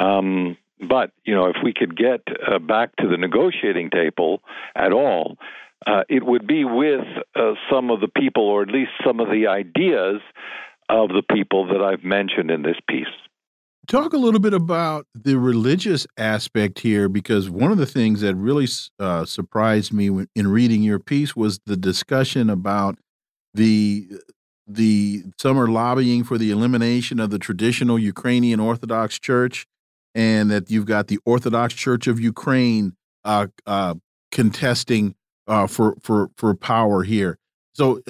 Um, but, you know, if we could get uh, back to the negotiating table at all, uh, it would be with uh, some of the people, or at least some of the ideas of the people that I've mentioned in this piece. Talk a little bit about the religious aspect here, because one of the things that really uh, surprised me in reading your piece was the discussion about the the some are lobbying for the elimination of the traditional Ukrainian Orthodox Church, and that you've got the Orthodox Church of Ukraine uh, uh, contesting uh, for for for power here. So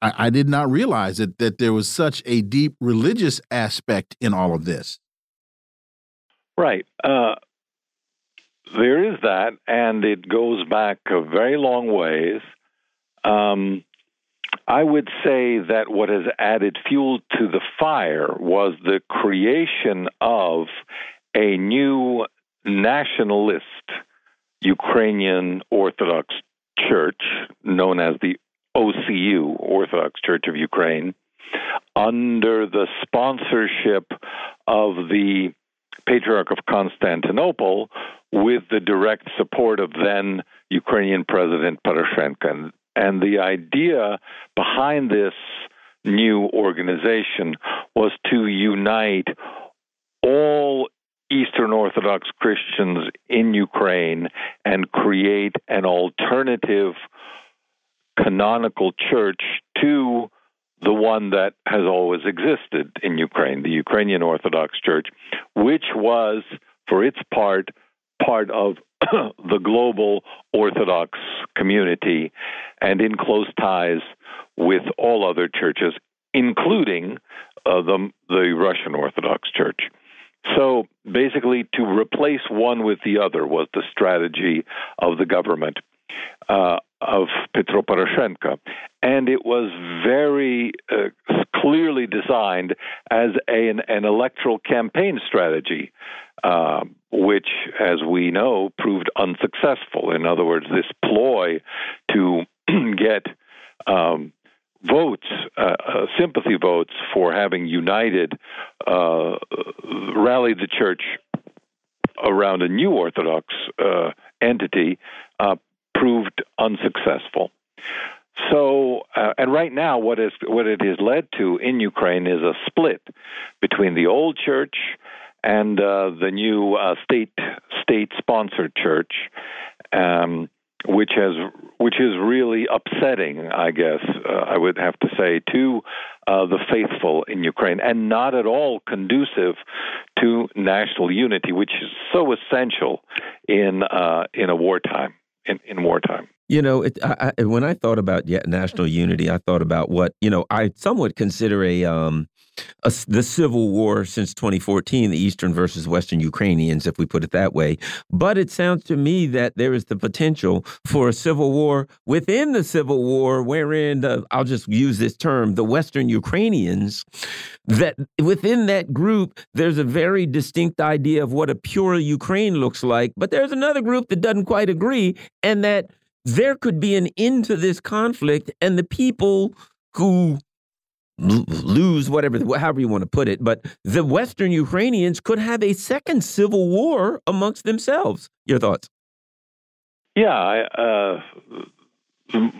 I, I did not realize that that there was such a deep religious aspect in all of this. Right. Uh, there is that, and it goes back a very long ways. Um, I would say that what has added fuel to the fire was the creation of a new nationalist Ukrainian Orthodox Church known as the OCU, Orthodox Church of Ukraine, under the sponsorship of the Patriarch of Constantinople with the direct support of then Ukrainian President Poroshenko. And the idea behind this new organization was to unite all Eastern Orthodox Christians in Ukraine and create an alternative canonical church to the one that has always existed in Ukraine, the Ukrainian Orthodox Church, which was, for its part, part of [CLEARS THROAT] the global Orthodox community and in close ties with all other churches, including uh, the, the Russian Orthodox Church. So basically, to replace one with the other was the strategy of the government uh, of Petro Poroshenko. And it was very uh, clearly designed as a, an, an, electoral campaign strategy, uh, which, as we know, proved unsuccessful. In other words, this ploy to [CLEARS THROAT] get um, votes, uh, uh, sympathy votes for having united, uh, rallied the church around a new Orthodox uh, entity, uh, proved unsuccessful. So, uh, and right now, what is what it has led to in Ukraine is a split between the old church and the new state state sponsored church. Um, which has which is really upsetting, I guess uh, I would have to say, to uh, the faithful in Ukraine, and not at all conducive to national unity, which is so essential in uh, in a wartime in, in wartime. You know, it, I, I, when I thought about national unity, I thought about what you know I somewhat consider a um, the civil war since 2014, the Eastern versus Western Ukrainians, if we put it that way. But it sounds to me that there is the potential for a civil war within the civil war, wherein the, I'll just use this term, the Western Ukrainians, that within that group, there's a very distinct idea of what a pure Ukraine looks like. But there's another group that doesn't quite agree, and that there could be an end to this conflict, and the people who lose whatever however you want to put it but the western ukrainians could have a second civil war amongst themselves. Your thoughts? Yeah I, uh,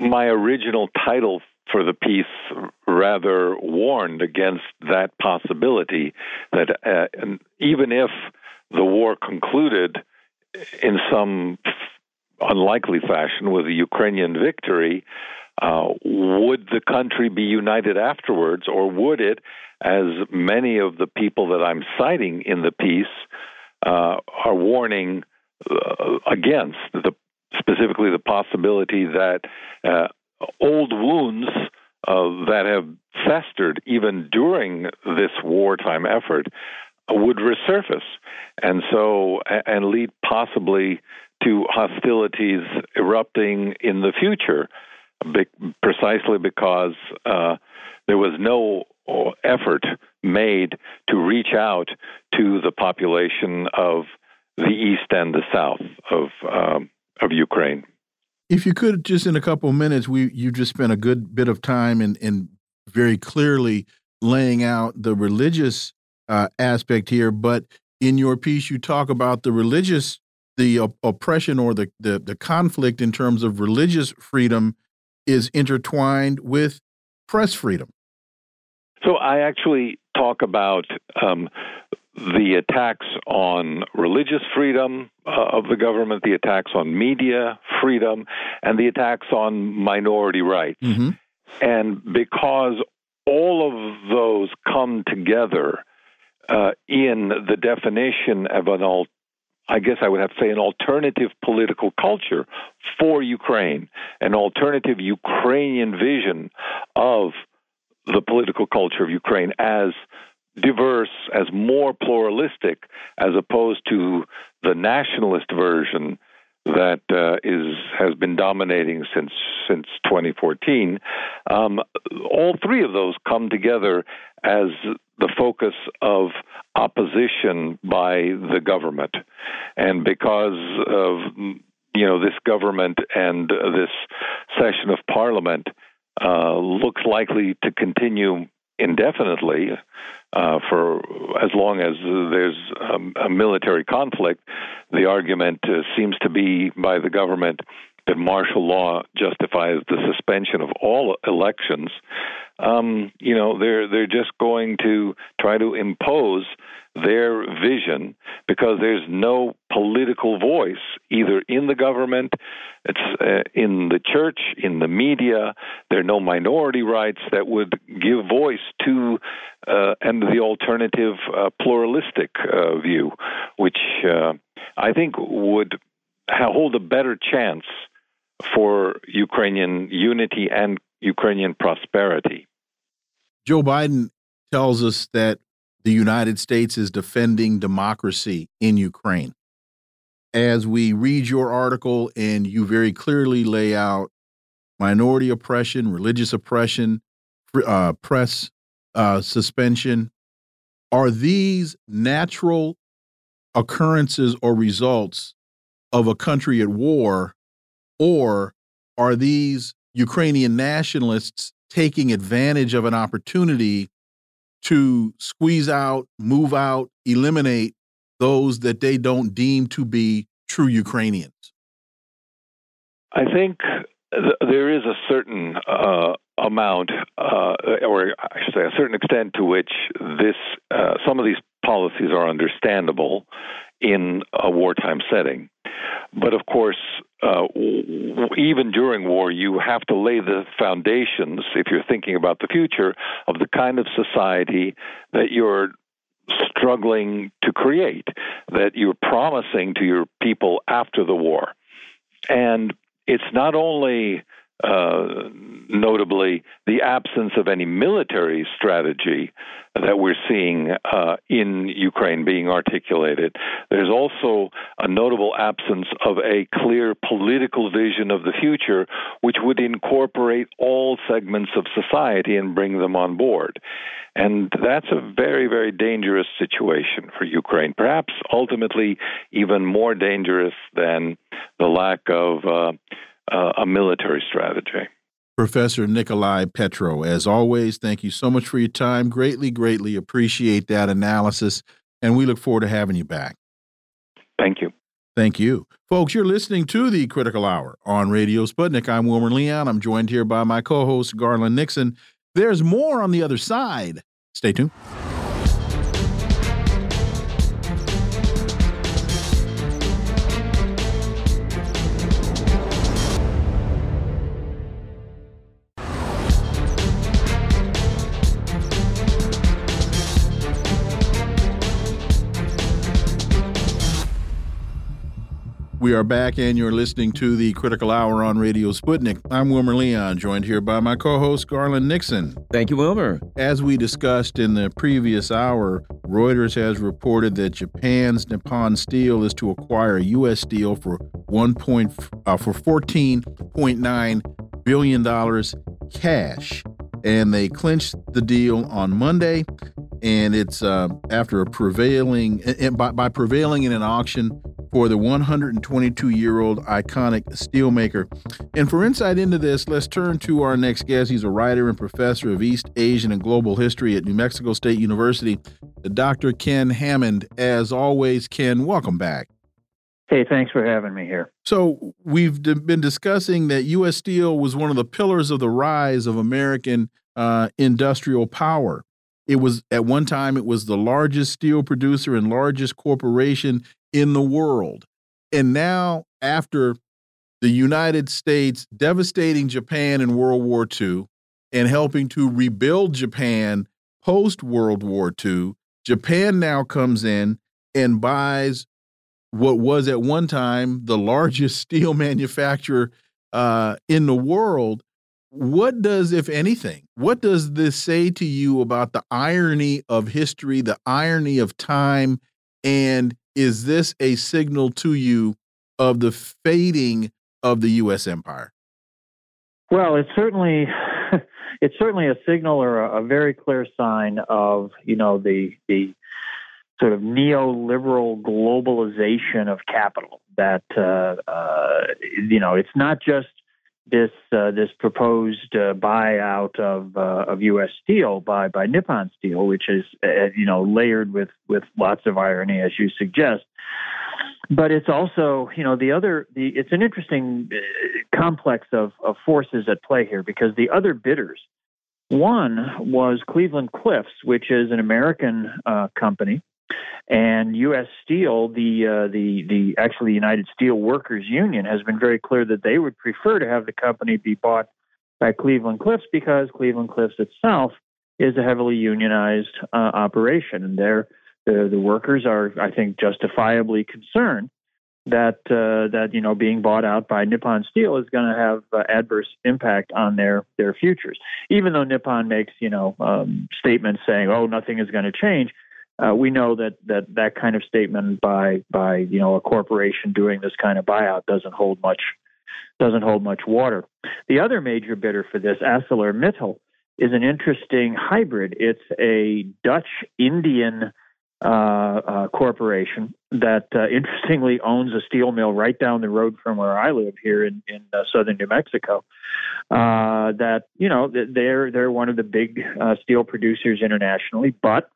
my original title for the piece rather warned against that possibility that uh, even if the war concluded in some unlikely fashion with a Ukrainian victory, uh, would the country be united afterwards, or would it, as many of the people that I'm citing in the piece uh, are warning uh, against, the, specifically the possibility that uh, old wounds uh, that have festered even during this wartime effort would resurface, and so and lead possibly to hostilities erupting in the future, precisely because uh, there was no effort made to reach out to the population of the east and the south of um, of Ukraine. If you could, just in a couple of minutes, we you just spent a good bit of time in, in very clearly laying out the religious uh, aspect here. But in your piece, you talk about the religious, the uh, oppression or the, the the conflict in terms of religious freedom is intertwined with press freedom. So I actually talk about um, the attacks on religious freedom uh, of the government, the attacks on media freedom, and the attacks on minority rights. Mm -hmm. And because all of those come together uh, in the definition of an I guess I would have to say an alternative political culture for Ukraine, an alternative Ukrainian vision of the political culture of Ukraine as diverse, as more pluralistic, as opposed to the nationalist version that uh, is has been dominating since since 2014. Um, all three of those come together as the focus of opposition by the government, and because of you know this government and this session of parliament uh, looks likely to continue indefinitely uh, for as long as there's a, a military conflict. The argument uh, seems to be by the government that martial law justifies the suspension of all elections. Um, you know, they're they're just going to try to impose their vision because there's no political voice either in the government, it's uh, in the church, in the media. There are no minority rights that would give voice to uh, and the alternative uh, pluralistic uh, view, which uh, I think would hold a better chance for Ukrainian unity and Ukrainian prosperity. Joe Biden tells us that the United States is defending democracy in Ukraine. As we read your article and you very clearly lay out minority oppression, religious oppression, uh, press uh, suspension, are these natural occurrences or results of a country at war, or are these Ukrainian nationalists taking advantage of an opportunity to squeeze out, move out, eliminate those that they don't deem to be true Ukrainians? I think th there is a certain uh, amount, uh, or I should say, a certain extent to which this uh, some of these policies are understandable in a wartime setting. But of course, uh, even during war, you have to lay the foundations, if you're thinking about the future, of the kind of society that you're struggling to create, that you're promising to your people after the war. And it's not only uh, notably the absence of any military strategy that we're seeing uh, in Ukraine being articulated. There's also a notable absence of a clear political vision of the future, which would incorporate all segments of society and bring them on board. And that's a very, very dangerous situation for Ukraine, perhaps ultimately even more dangerous than the lack of. Uh, uh, a military strategy. Professor Nicolai Petro, as always, thank you so much for your time. Greatly, greatly appreciate that analysis, and we look forward to having you back. Thank you. Thank you. Folks, you're listening to the Critical Hour on Radio Sputnik. I'm Wilmer Leon. I'm joined here by my co host, Garland Nixon. There's more on the other side. Stay tuned. We are back, and you're listening to the Critical Hour on Radio Sputnik. I'm Wilmer Leon, joined here by my co host, Garland Nixon. Thank you, Wilmer. As we discussed in the previous hour, Reuters has reported that Japan's Nippon Steel is to acquire U.S. Steel for one point uh, for fourteen point nine billion dollars cash, and they clinched the deal on Monday. And it's uh, after a prevailing by, by prevailing in an auction for the 122 year old iconic steelmaker. And for insight into this, let's turn to our next guest. He's a writer and professor of East Asian and Global History at New Mexico State University, Dr. Ken Hammond. As always, Ken, welcome back. Hey, thanks for having me here. So, we've been discussing that U.S. Steel was one of the pillars of the rise of American uh, industrial power. It was at one time it was the largest steel producer and largest corporation in the world. And now, after the United States devastating Japan in World War II and helping to rebuild Japan post World War II, Japan now comes in and buys what was at one time the largest [LAUGHS] steel manufacturer uh, in the world. What does, if anything, what does this say to you about the irony of history, the irony of time, and is this a signal to you of the fading of the U.S. empire? Well, it's certainly [LAUGHS] it's certainly a signal or a, a, very clear sign of you know the the sort of neoliberal globalization of capital. That uh, uh, you know it's not just this uh, this proposed uh, buyout of uh, of U.S. Steel by by Nippon Steel, which is uh, you know layered with with lots of irony, as you suggest. But it's also you know the other the it's an interesting uh, complex of of forces at play here because the other bidders. One was Cleveland Cliffs, which is an American uh, company and U.S. Steel, the uh, the the actually the United Steel Workers Union, has been very clear that they would prefer to have the company be bought by Cleveland Cliffs because Cleveland Cliffs itself is a heavily unionized uh, operation, and there the the workers are, I think, justifiably concerned that uh, that you know being bought out by Nippon Steel is going to have uh, adverse impact on their their futures. Even though Nippon makes you know um, statements saying, "Oh, nothing is going to change," uh, we know that, that that kind of statement by by you know a corporation doing this kind of buyout doesn't hold much doesn't hold much water. The other major bidder for this, ArcelorMittal, is an interesting hybrid. It's a Dutch Indian uh, uh, corporation that uh, [LAUGHS] interestingly owns a steel mill right down the road from where I live here in, in uh, southern New Mexico. Uh, that you know they're they're one of the big steel producers internationally, but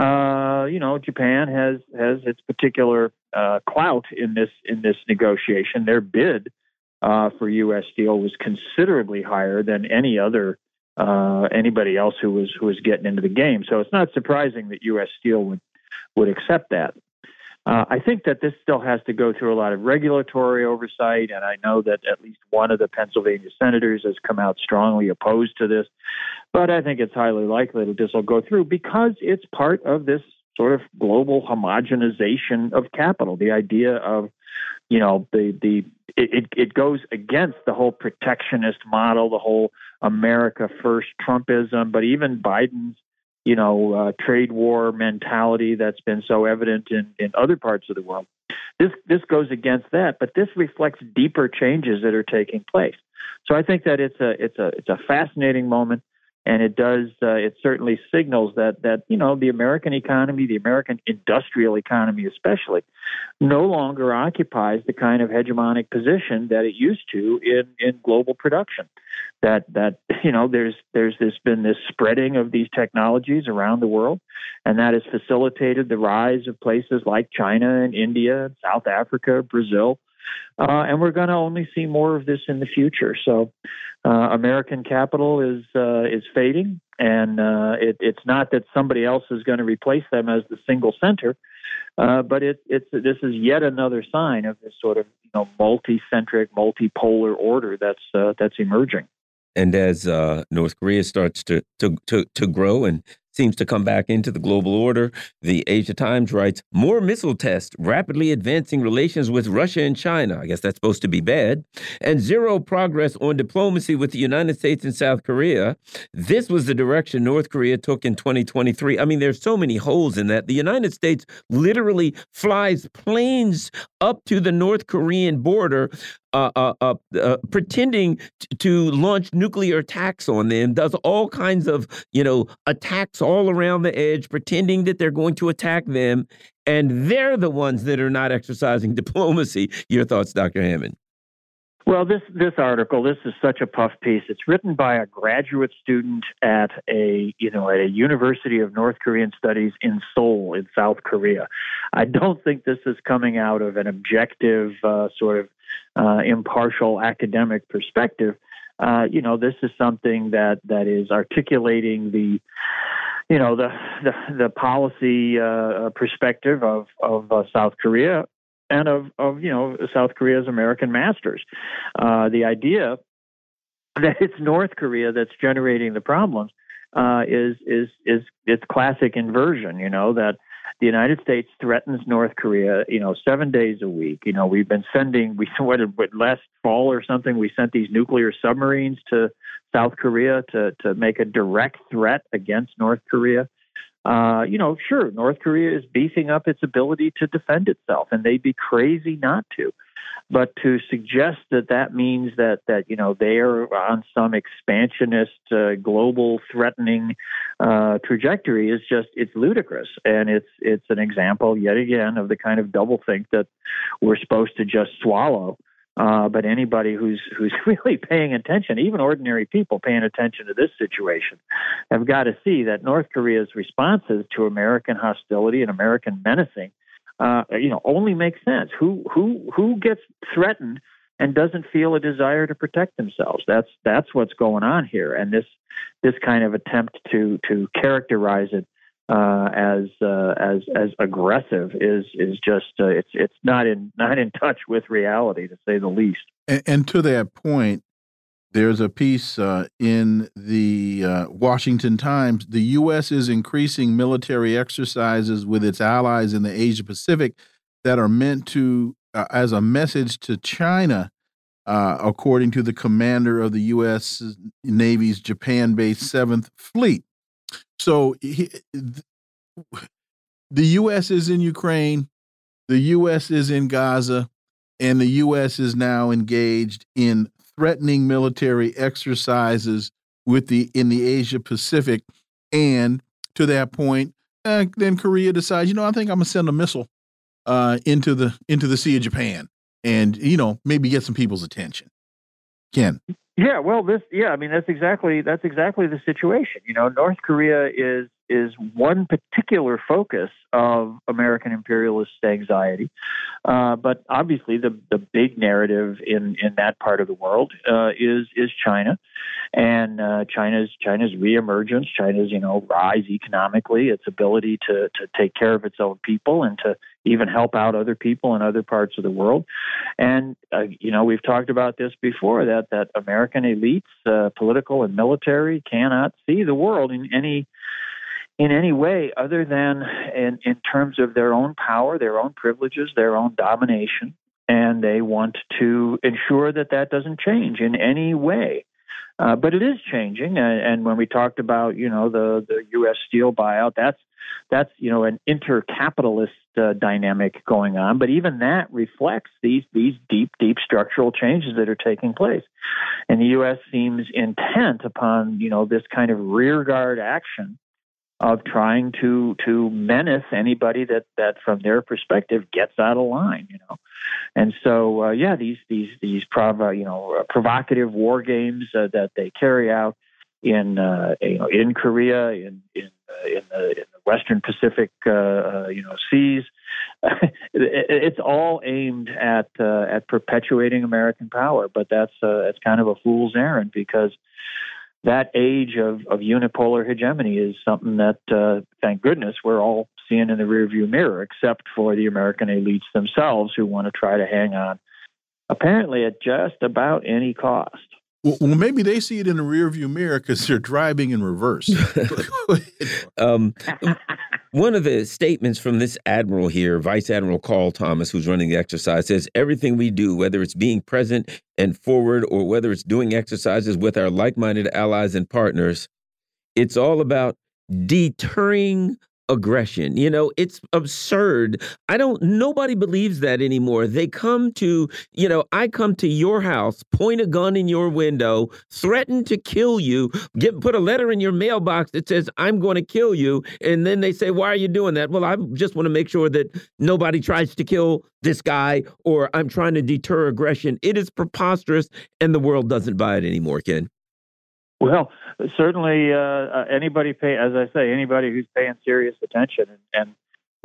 uh, you know, Japan has has its particular uh, clout in this in this negotiation. Their bid uh, for U.S. Steel was considerably higher than any other uh, anybody else who was who was getting into the game. So it's not surprising that U.S. Steel would would accept that. Uh, I think that this still has to go through a lot of regulatory oversight, and I know that at least one of the Pennsylvania senators has come out strongly opposed to this. But I think it's highly likely that this will go through because it's part of this sort of global homogenization of capital. The idea of, you know, the the it, it goes against the whole protectionist model, the whole America first Trumpism, but even Biden's you know, uh, trade war mentality that's been so evident in, in other parts of the world. This this goes against that, but this reflects deeper changes that are taking place. So I think that it's a it's a it's a fascinating moment and it does uh, it certainly signals that that you know the American economy, the American industrial economy especially, no longer occupies the kind of hegemonic position that it used to in in global production. That that [LAUGHS] you know there's there's this been this spreading of these technologies around the world, and that has facilitated the rise of places like China and India, South Africa, Brazil. Uh, and we're going to only see more of this in the future. So, uh, American capital is uh, is fading, and uh, it, it's not that somebody else is going to replace them as the single center, uh, but it, it's this is yet another sign of this sort of you know multi-centric, multipolar order that's uh, that's emerging. And as uh, North Korea starts to, to to to grow and seems to come back into the global order. The Asia Times writes more missile tests, rapidly advancing relations with Russia and China. I guess that's supposed to be bad. And zero progress on diplomacy with the United States and South Korea. This was the direction North Korea took in 2023. I mean, there's so many holes in that. The United States literally flies planes up to the North Korean border uh, uh, uh, uh pretending to launch nuclear attacks on them, does all kinds of you know attacks all around the edge, pretending that they're going to attack them, and they're the ones that are not exercising [LAUGHS] diplomacy. Your thoughts, Dr. Hammond? Well, this this article, this is such a puff piece. It's written by a graduate student at a you know at a University of North Korean Studies in Seoul, in South Korea. I don't think this is coming out of an objective, uh, sort of uh, impartial academic perspective. Uh, you know, this is something that that is articulating the you know the the, the policy uh, perspective of of uh, South Korea and of, of you know South Korea's American masters. Uh, the idea [LAUGHS] that it's North Korea that's generating the problems uh, is is is it's classic inversion. You know that the United States threatens North Korea. You know, seven days a week. You know, we've been sending we [LAUGHS] what, what last fall or something we sent these nuclear submarines to South Korea to to make a direct threat against North Korea uh, you know, sure, North Korea is beefing up its ability to defend itself, and they'd be crazy not to. But to suggest that that means that that you know they are on some expansionist, uh, global threatening uh, trajectory is just it's ludicrous, and it's it's an example yet again of the kind of doublethink that we're supposed to just swallow. Uh, but anybody who's who's [LAUGHS] really paying attention, even ordinary people paying attention to this situation, have got to see that North Korea's responses to American hostility and American menacing, uh, you know, only makes sense. Who who who gets threatened and doesn't feel a desire to protect themselves? That's that's what's going on here, and this this kind of attempt to to characterize it uh, as uh, as as aggressive is is just uh, it's it's not in not in touch with reality to say the least. And, and to that point, there's a piece uh, in the uh, Washington Times. The U.S. is increasing military exercises with its allies in the Asia Pacific that are meant to uh, as a message to China. according to the commander of the U.S. Navy's Japan-based Seventh Fleet, so he, the U.S. is in Ukraine, the U.S. is in Gaza, and the U.S. is now engaged in threatening military exercises with the in the Asia Pacific, and to that point, uh, then Korea decides, you know, I think I'm gonna send a missile uh, into the into the Sea of Japan, and you know, maybe get some people's attention. Ken. Yeah, well, this yeah, I mean that's exactly that's exactly the situation. You know, North Korea is is one particular focus of American imperialist anxiety. Uh, but obviously, the, the big narrative in, in that part of the world uh, is is China, and uh, China's China's reemergence, China's you know rise economically, its ability to to take care of its own people and to even help out other people in other parts of the world. And uh, you know, we've talked about this before that that American elites, uh, political and military, cannot see the world in any in any way other than in, in terms of their own power, their own privileges, their own domination. And they want to ensure that that doesn't change in any way. Uh, but it is changing, and, and, when we talked about, you know, the the U.S. steel buyout, that's that's you know an intercapitalist uh, dynamic going on. But even that reflects these these deep deep structural changes that are taking place, and the U.S. seems intent upon you know this kind of rearguard action of trying to to menace anybody that that from their perspective gets out of line you know? And so uh, yeah these these these prov- you know uh, provocative war games uh, that they carry out in uh, you know in Korea in in uh, in, the, in the Western Pacific you know seas [LAUGHS] it's all aimed at at perpetuating American power but that's uh, it's kind of a fool's errand because that age of, of unipolar hegemony is something that, uh, thank goodness, we're all seeing in the rearview mirror, except for the American elites themselves who want to try to hang on, apparently at just about any cost. Well, well, maybe they see it in the rearview mirror because they're driving in reverse. [LAUGHS] um, [LAUGHS] one of the statements from this admiral here, Vice Admiral Karl Thomas, who's running the exercise, says everything we do, whether it's being present and forward or whether it's doing exercises with our like minded allies and partners, it's all about deterring aggression. You know, it's absurd. I don't, nobody believes that anymore. They come to, you know, I come to your house, point a gun in your window, threaten to kill you, get put a letter in your mailbox that says, I'm going to kill you. And then they say, Why are you doing that? Well, I just want to make sure that nobody tries to kill this guy or I'm trying to deter aggression. It is preposterous and the world doesn't buy it anymore, Ken. Well, certainly, uh, uh, anybody pay, as I say, anybody who's paying serious attention and, and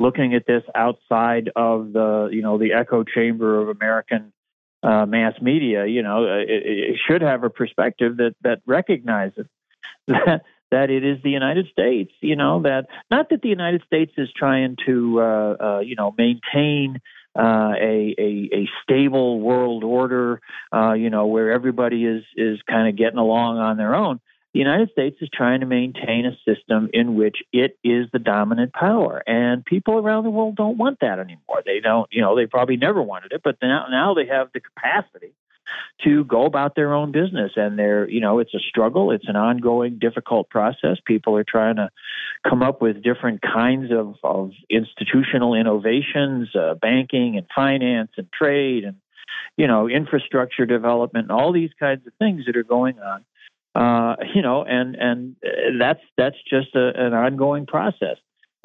looking at this outside of the, you know, the echo chamber of American uh, mass media, you know, uh, it, it, should have a perspective that that recognizes [LAUGHS] that that it is the United States, you know, that not that the United States is trying to, uh, uh, you know, maintain uh, a, a, a stable world order, uh, you know, where everybody is is kind of getting along on their own. The United States is trying to maintain a system in which it is the dominant power, and people around the world don't want that anymore. They don't, you know, they probably never wanted it, but now now they have the capacity to go about their own business. And they're, you know, it's a struggle. It's an ongoing, difficult process. People are trying to come up with different kinds of, of institutional innovations, uh, banking and finance and trade and, you know, infrastructure development and all these kinds of things that are going on. Uh, you know, and and uh, that's that's just a, an ongoing process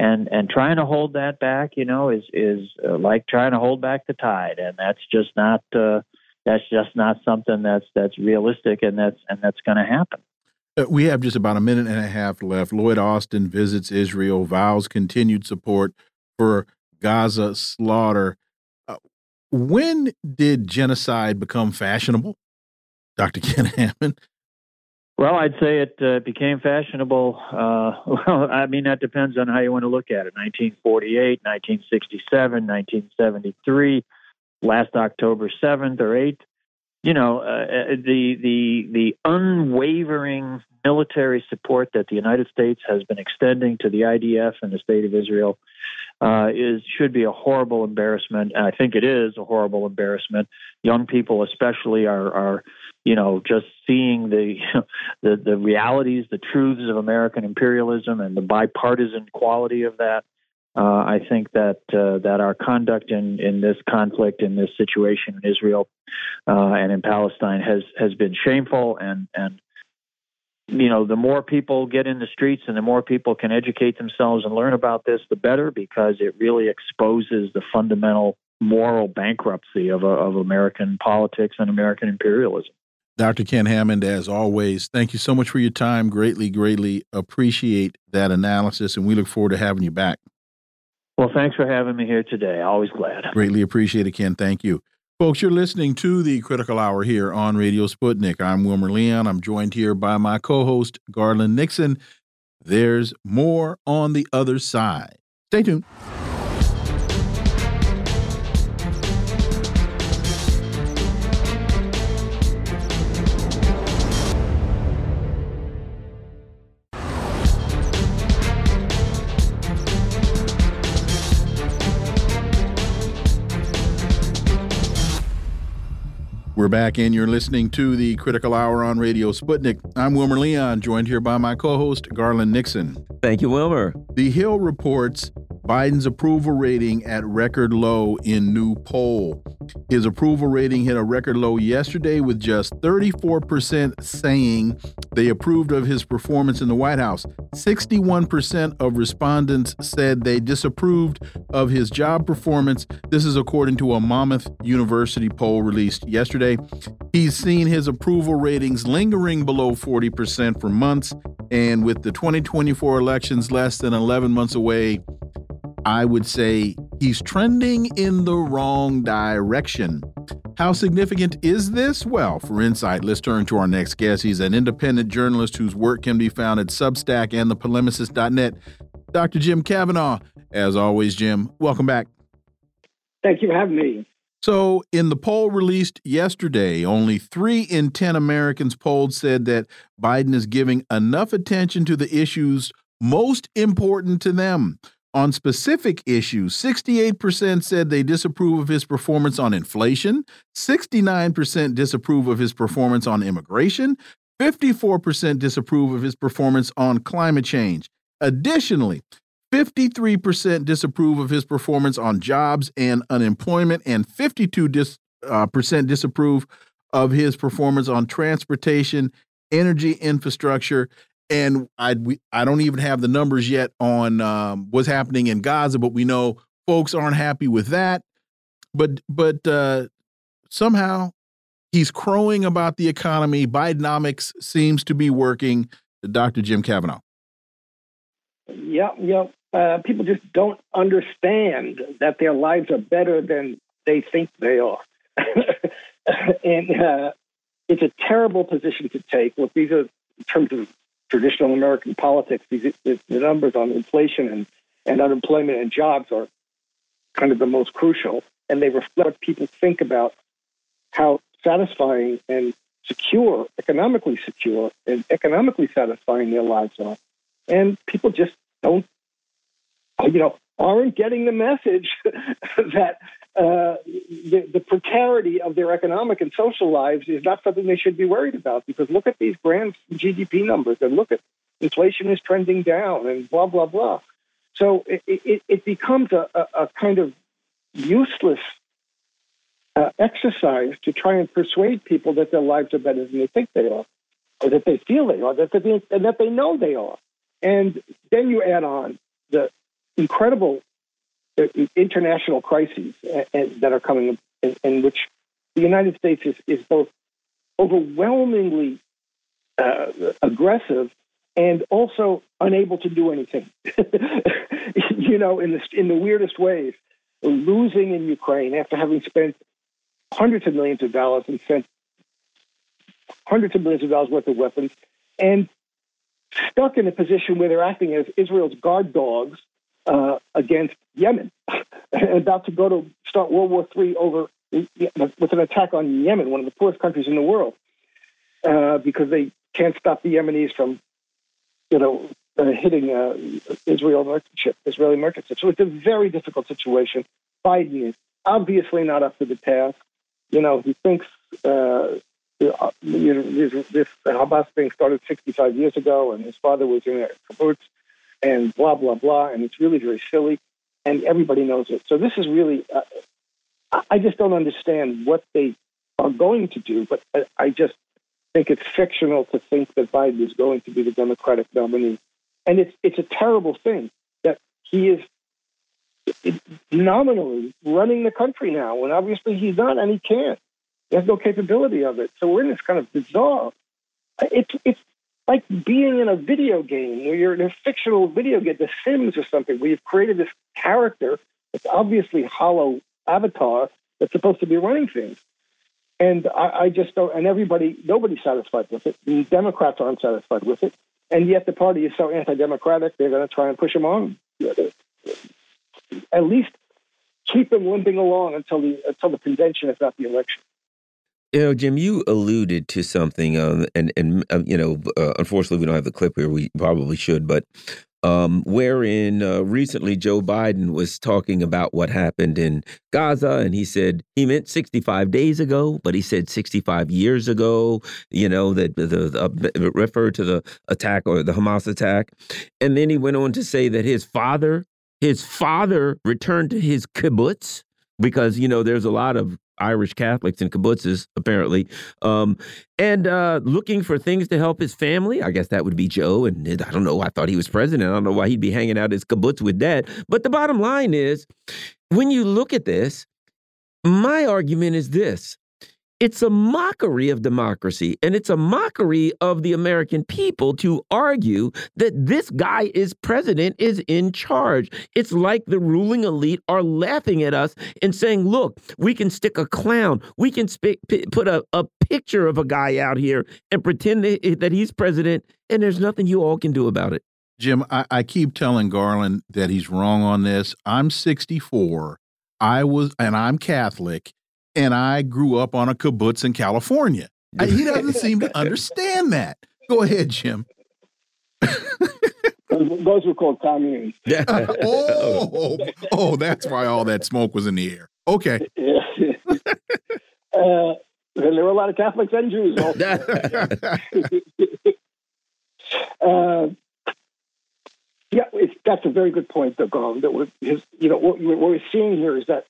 and and trying to hold that back, you know, is is uh, like trying to hold back the tide, and that's just not uh, that's just not something that's that's realistic and that's and that's going to happen. Uh, we have just about a minute and a half left. Lloyd Austin visits Israel, vows continued support for Gaza slaughter. Uh, when did genocide become fashionable, Dr. [LAUGHS] Ken Hammond? Well, I'd say it uh, became fashionable. Uh, [LAUGHS] well, I mean, that depends on how you want to look at it. 1948, 1967, 1973 last October 7th or 8th. You know, uh, uh, the the the unwavering military support that the United States has been extending to the IDF and the state of Israel uh, is should be a horrible embarrassment. And I think it is a horrible embarrassment. Young people, especially, are are you know just seeing the [LAUGHS] the the realities, the truths of American imperialism and the bipartisan quality of that. Uh, I think that uh, that our conduct in, in this conflict, in this situation in Israel uh, and in Palestine, has has been shameful. And and you know, the more people get in the streets and the more people can educate themselves and learn about this, the better, because it really exposes the fundamental moral bankruptcy of of American politics and American imperialism. Dr. Ken Hammond, as always, thank you so much for your time. Greatly, greatly appreciate that analysis, and we look forward to having you back. Well, thanks for having me here today. Always glad. Greatly appreciate it, Ken. Thank you. Folks, you're listening to the Critical Hour here on Radio Sputnik. I'm Wilmer Leon. I'm joined here by my co host, Garland Nixon. There's more on the other side. Stay tuned. We're back and you're listening to the Critical Hour on Radio Sputnik. I'm Wilmer Leon, joined here by my co host, Garland Nixon. Thank you, Wilmer. The Hill reports Biden's approval rating at record low in new poll. His approval rating hit a record low yesterday with just 34% saying they approved of his performance in the White House. 61% of respondents said they disapproved of his job performance. This is according to a Monmouth University poll released yesterday. He's seen his approval ratings lingering below 40% for months, and with the 2024 elections less than 11 months away, I would say he's trending in the wrong direction. How significant is this? Well, for insight, let's turn to our next guest. He's an independent journalist whose work can be found at Substack and thepolemicist.net. Dr. Jim Kavanagh. As always, Jim, welcome back. Thank you for having me. So, in the poll released yesterday, only three in 10 Americans polled said that Biden is giving enough attention to the issues most important to them. On specific issues, 68% said they disapprove of his performance on inflation, 69% disapprove of his performance on immigration, 54% disapprove of his performance on climate change. Additionally, 53% disapprove of his performance on jobs and unemployment, and 52% dis, uh, disapprove of his performance on transportation, energy infrastructure. And I I don't even have the numbers yet on um, what's happening in Gaza, but we know folks aren't happy with that. But but uh, somehow he's crowing about the economy. Bidenomics seems to be working. Dr. Jim Kavanagh. Yep, yep uh, people just don't understand that their lives are better than they think they are. [LAUGHS] and uh, it's a terrible position to take. Look, these are, in terms of traditional American politics, the, the numbers on inflation and, and unemployment and jobs are kind of the most crucial, and they reflect what people think about how satisfying and secure, economically secure, and economically satisfying their lives are. And people just don't you know, aren't getting the message [LAUGHS] that uh, the, the, precarity of their economic and social lives is not something they should be worried about. Because look at these grand GDP numbers and look at inflation is trending down and blah blah blah. So it, it, it becomes a, a, kind of useless uh, exercise to try and persuade people that their lives are better than they think they are, or that they feel they are, that they, and that they know they are. And then you add on the incredible uh, international crises that are coming in, in, which the United States is, is both overwhelmingly uh, aggressive and also unable to do anything. [LAUGHS] you know, in the in the weirdest ways, losing in Ukraine after having spent hundreds of millions of dollars and sent hundreds of millions of dollars worth of weapons, and stuck in a position where they're acting as Israel's guard dogs uh, against Yemen, [LAUGHS] about to go to start World War III over with an attack on Yemen, one of the poorest countries in the world, uh, because they can't stop the Yemenis from, you know, uh, hitting uh, Israel merchant ship, Israeli merchant ship. So it's a very difficult situation. Biden is obviously not up to the task. You know, he thinks uh, you know, this, this Hamas thing started 65 years ago, and his father was in a kibbutz and blah blah blah, and it's really very silly, and everybody knows it. So this is really, uh, I just don't understand what they are going to do, but I just think it's fictional to think that Biden is going to be the Democratic nominee, and it's it's a terrible thing that he is nominally running the country now, when obviously he's not, and he can't. He has no capability of it. So we're in this kind of bizarre. It's it's like being in a video game where you're in a fictional video game, The Sims or something, where you've created this character that's obviously hollow avatar that's supposed to be running things. And I, I just don't, and everybody, nobody's satisfied with it. The Democrats aren't satisfied with it. And yet the party is so anti democratic, they're going to try and push him on. At least keep him limping along until the, until the convention, if not the election. You know, Jim, you alluded to something, um, and and uh, you know, uh, unfortunately, we don't have the clip here. We probably should, but um, wherein uh, recently Joe Biden was talking about what happened in Gaza, and he said he meant 65 days ago, but he said 65 years ago. You know that the, the referred to the attack or the Hamas attack, and then he went on to say that his father, his father, returned to his kibbutz because you know there's a lot of Irish Catholics and kibbutzes, apparently, um, and uh, looking for things to help his family. I guess that would be Joe. And I don't know. I thought he was president. I don't know why he'd be hanging out his kibbutz with that. But the bottom line is, when you look at this, my argument is this it's a mockery of democracy and it's a mockery of the American people to argue that this guy is president is in charge. It's like the ruling elite are laughing at us and saying, look, we can stick a clown. We can put a, a picture of a guy out here and pretend that he's president and there's nothing you all can do about it. Jim, I, I keep telling Garland that he's wrong on this. I'm 64. I was, and I'm Catholic and I grew up on a kibbutz in California. he doesn't [LAUGHS] seem to understand that. Go ahead, Jim. [LAUGHS] Those were called communes. [LAUGHS] oh, oh, that's why all that smoke was in the air. Okay. uh, and there were a lot of Catholics and Jews. uh, yeah, that's a very good point, though, Garland. That his, you know, what, what we're seeing here is that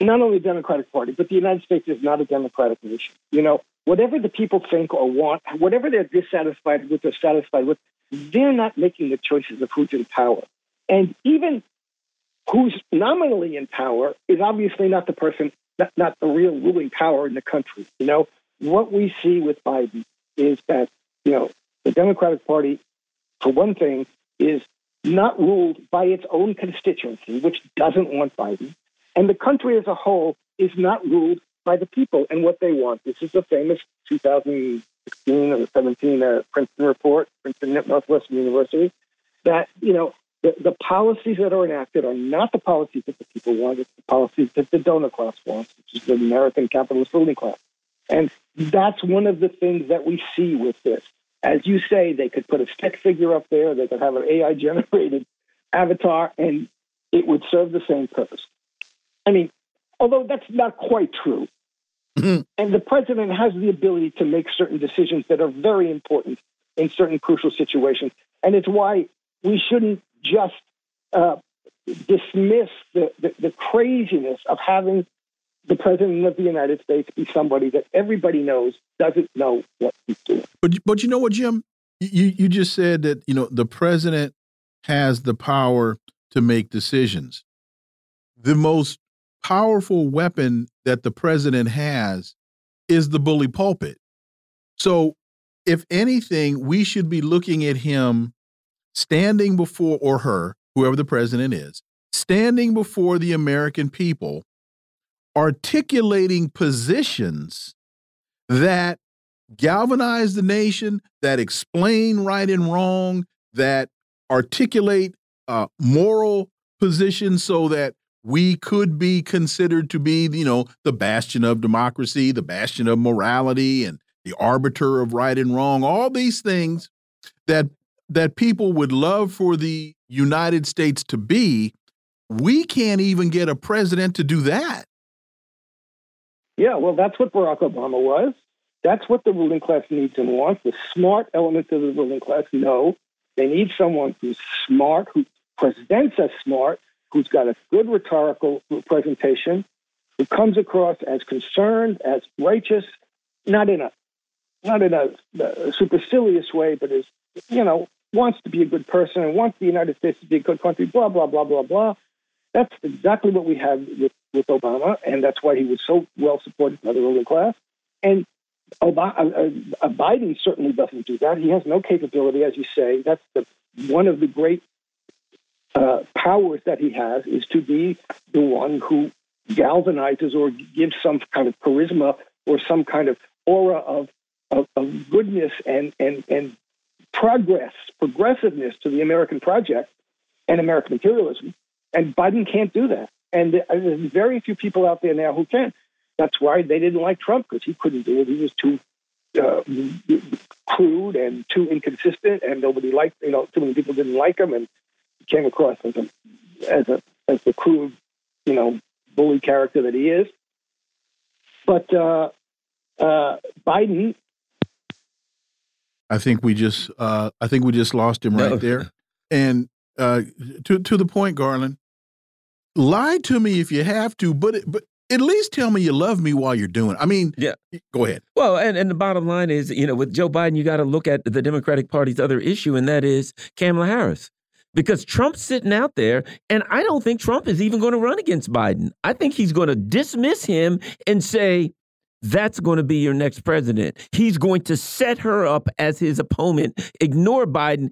not only the Democratic Party, but the United States is not a democratic nation. You know, whatever the people think or want, whatever they're dissatisfied with or satisfied with, they're not making the choices of who's in power. And even who's nominally in power is obviously not the person, not, not the real ruling power in the country. You know, what we see with Biden is that, you know, the Democratic Party, for one thing, is not ruled by its own constituency, which doesn't want Biden. And the country as a whole is not ruled by the people and what they want. This is the famous 2016 or 17 uh, Princeton report, Princeton Northwestern University, that, you know, the, the policies that are enacted are not the policies that the people want, it's the policies that the donor class wants, which is the American capitalist ruling class. And that's one of the things that we see with this. As you say, they could put a stick figure up there, they could have an AI generated [LAUGHS] avatar, and it would serve the same purpose. I mean, although that's not quite true. Mm-hmm. And the president has the ability to make certain decisions that are very important in certain crucial situations. And it's why we shouldn't just uh, dismiss the, the, the craziness of having the president of the United States be somebody that everybody knows doesn't know what he's doing. But but you know what, Jim? You you just said that you know the president has the power to make decisions. The most powerful weapon that the president has is the bully pulpit. So, if anything, we should be looking at him standing before, or her, whoever the president is, standing before the American people, articulating positions that galvanize the nation, that explain right and wrong, that articulate uh, moral positions so that we could be considered to be, you know, the bastion of democracy, the bastion of morality, and the arbiter of right and wrong. All these things that that people would love for the United States to be. We can't even get a president to do that. Yeah, well, that's what Barack Obama was. That's what the ruling class needs and wants. The smart elements of the ruling class know they need someone who's smart, who presents as smart, who's got a good rhetorical presentation, who comes across as concerned, as righteous, not in a not in a, a supercilious way, but as you know, wants to be a good person and wants the United States to be a good country. Blah blah blah blah blah. That's exactly what we had with, with Obama, and that's why he was so well supported by the ruling class. And Obama, uh, uh, Biden certainly doesn't do that. He has no capability, as you say. That's the, one of the great uh, powers that he has is to be the one who galvanizes or gives some kind of charisma or some kind of aura of, of, of goodness and, and, and progress, progressiveness to the American project and American imperialism. And Biden can't do that. And there's very few people out there now who can. That's why they didn't like Trump because he couldn't do it. He was too uh, crude and too inconsistent, and nobody liked. You know, too many people didn't like him, and came across as a as a as the crude, you know, bully character that he is. But uh, uh, Biden, I think we just uh, I think we just lost him right no. there. And uh, to to the point, Garland, lie to me if you have to, but it, but at least tell me you love me while you're doing it. I mean, yeah. Go ahead. Well, and, and the bottom line is, you know, with Joe Biden, you got to look at the Democratic Party's other issue, and that is Kamala Harris because Trump's sitting out there, and I don't think Trump is even going to run against Biden. I think he's going to dismiss him and say, that's going to be your next president. He's going to set her up as his opponent, ignore Biden,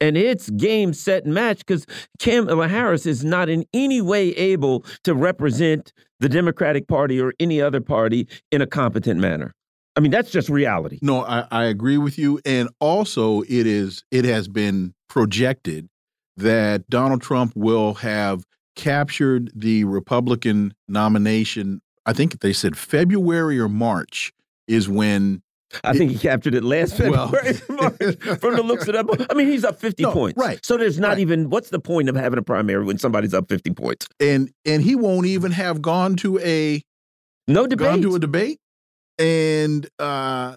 and it's game, set, and match because Kamala Harris is not in any way able to represent the Democratic Party or any other party in a competent manner. I mean, that's just reality. No, I, I agree with you. And also it is it has been projected that Donald Trump will have captured the Republican nomination I think they said February or March is when I think he captured it last [LAUGHS] February [LAUGHS] well, [LAUGHS] from the looks of that. I mean, he's up 50 no, points. Right. So there's not right. even what's the point of having a primary when somebody's up 50 points? And and he won't even have gone to a no debate. Gone to a debate. And uh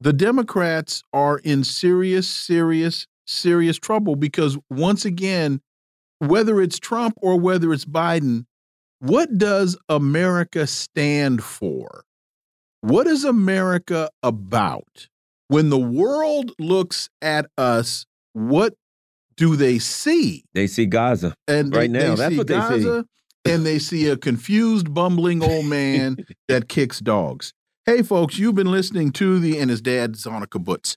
the Democrats are in serious, serious, serious trouble because once again, whether it's Trump or whether it's Biden, what does America stand for? What is America about? When the world looks at us, what do they see? They see Gaza. And right they, now, they that's what Gaza, they see. and they see a confused, bumbling old man [LAUGHS] that kicks dogs. Hey, folks, you've been listening to the and his dad's on a kibbutz.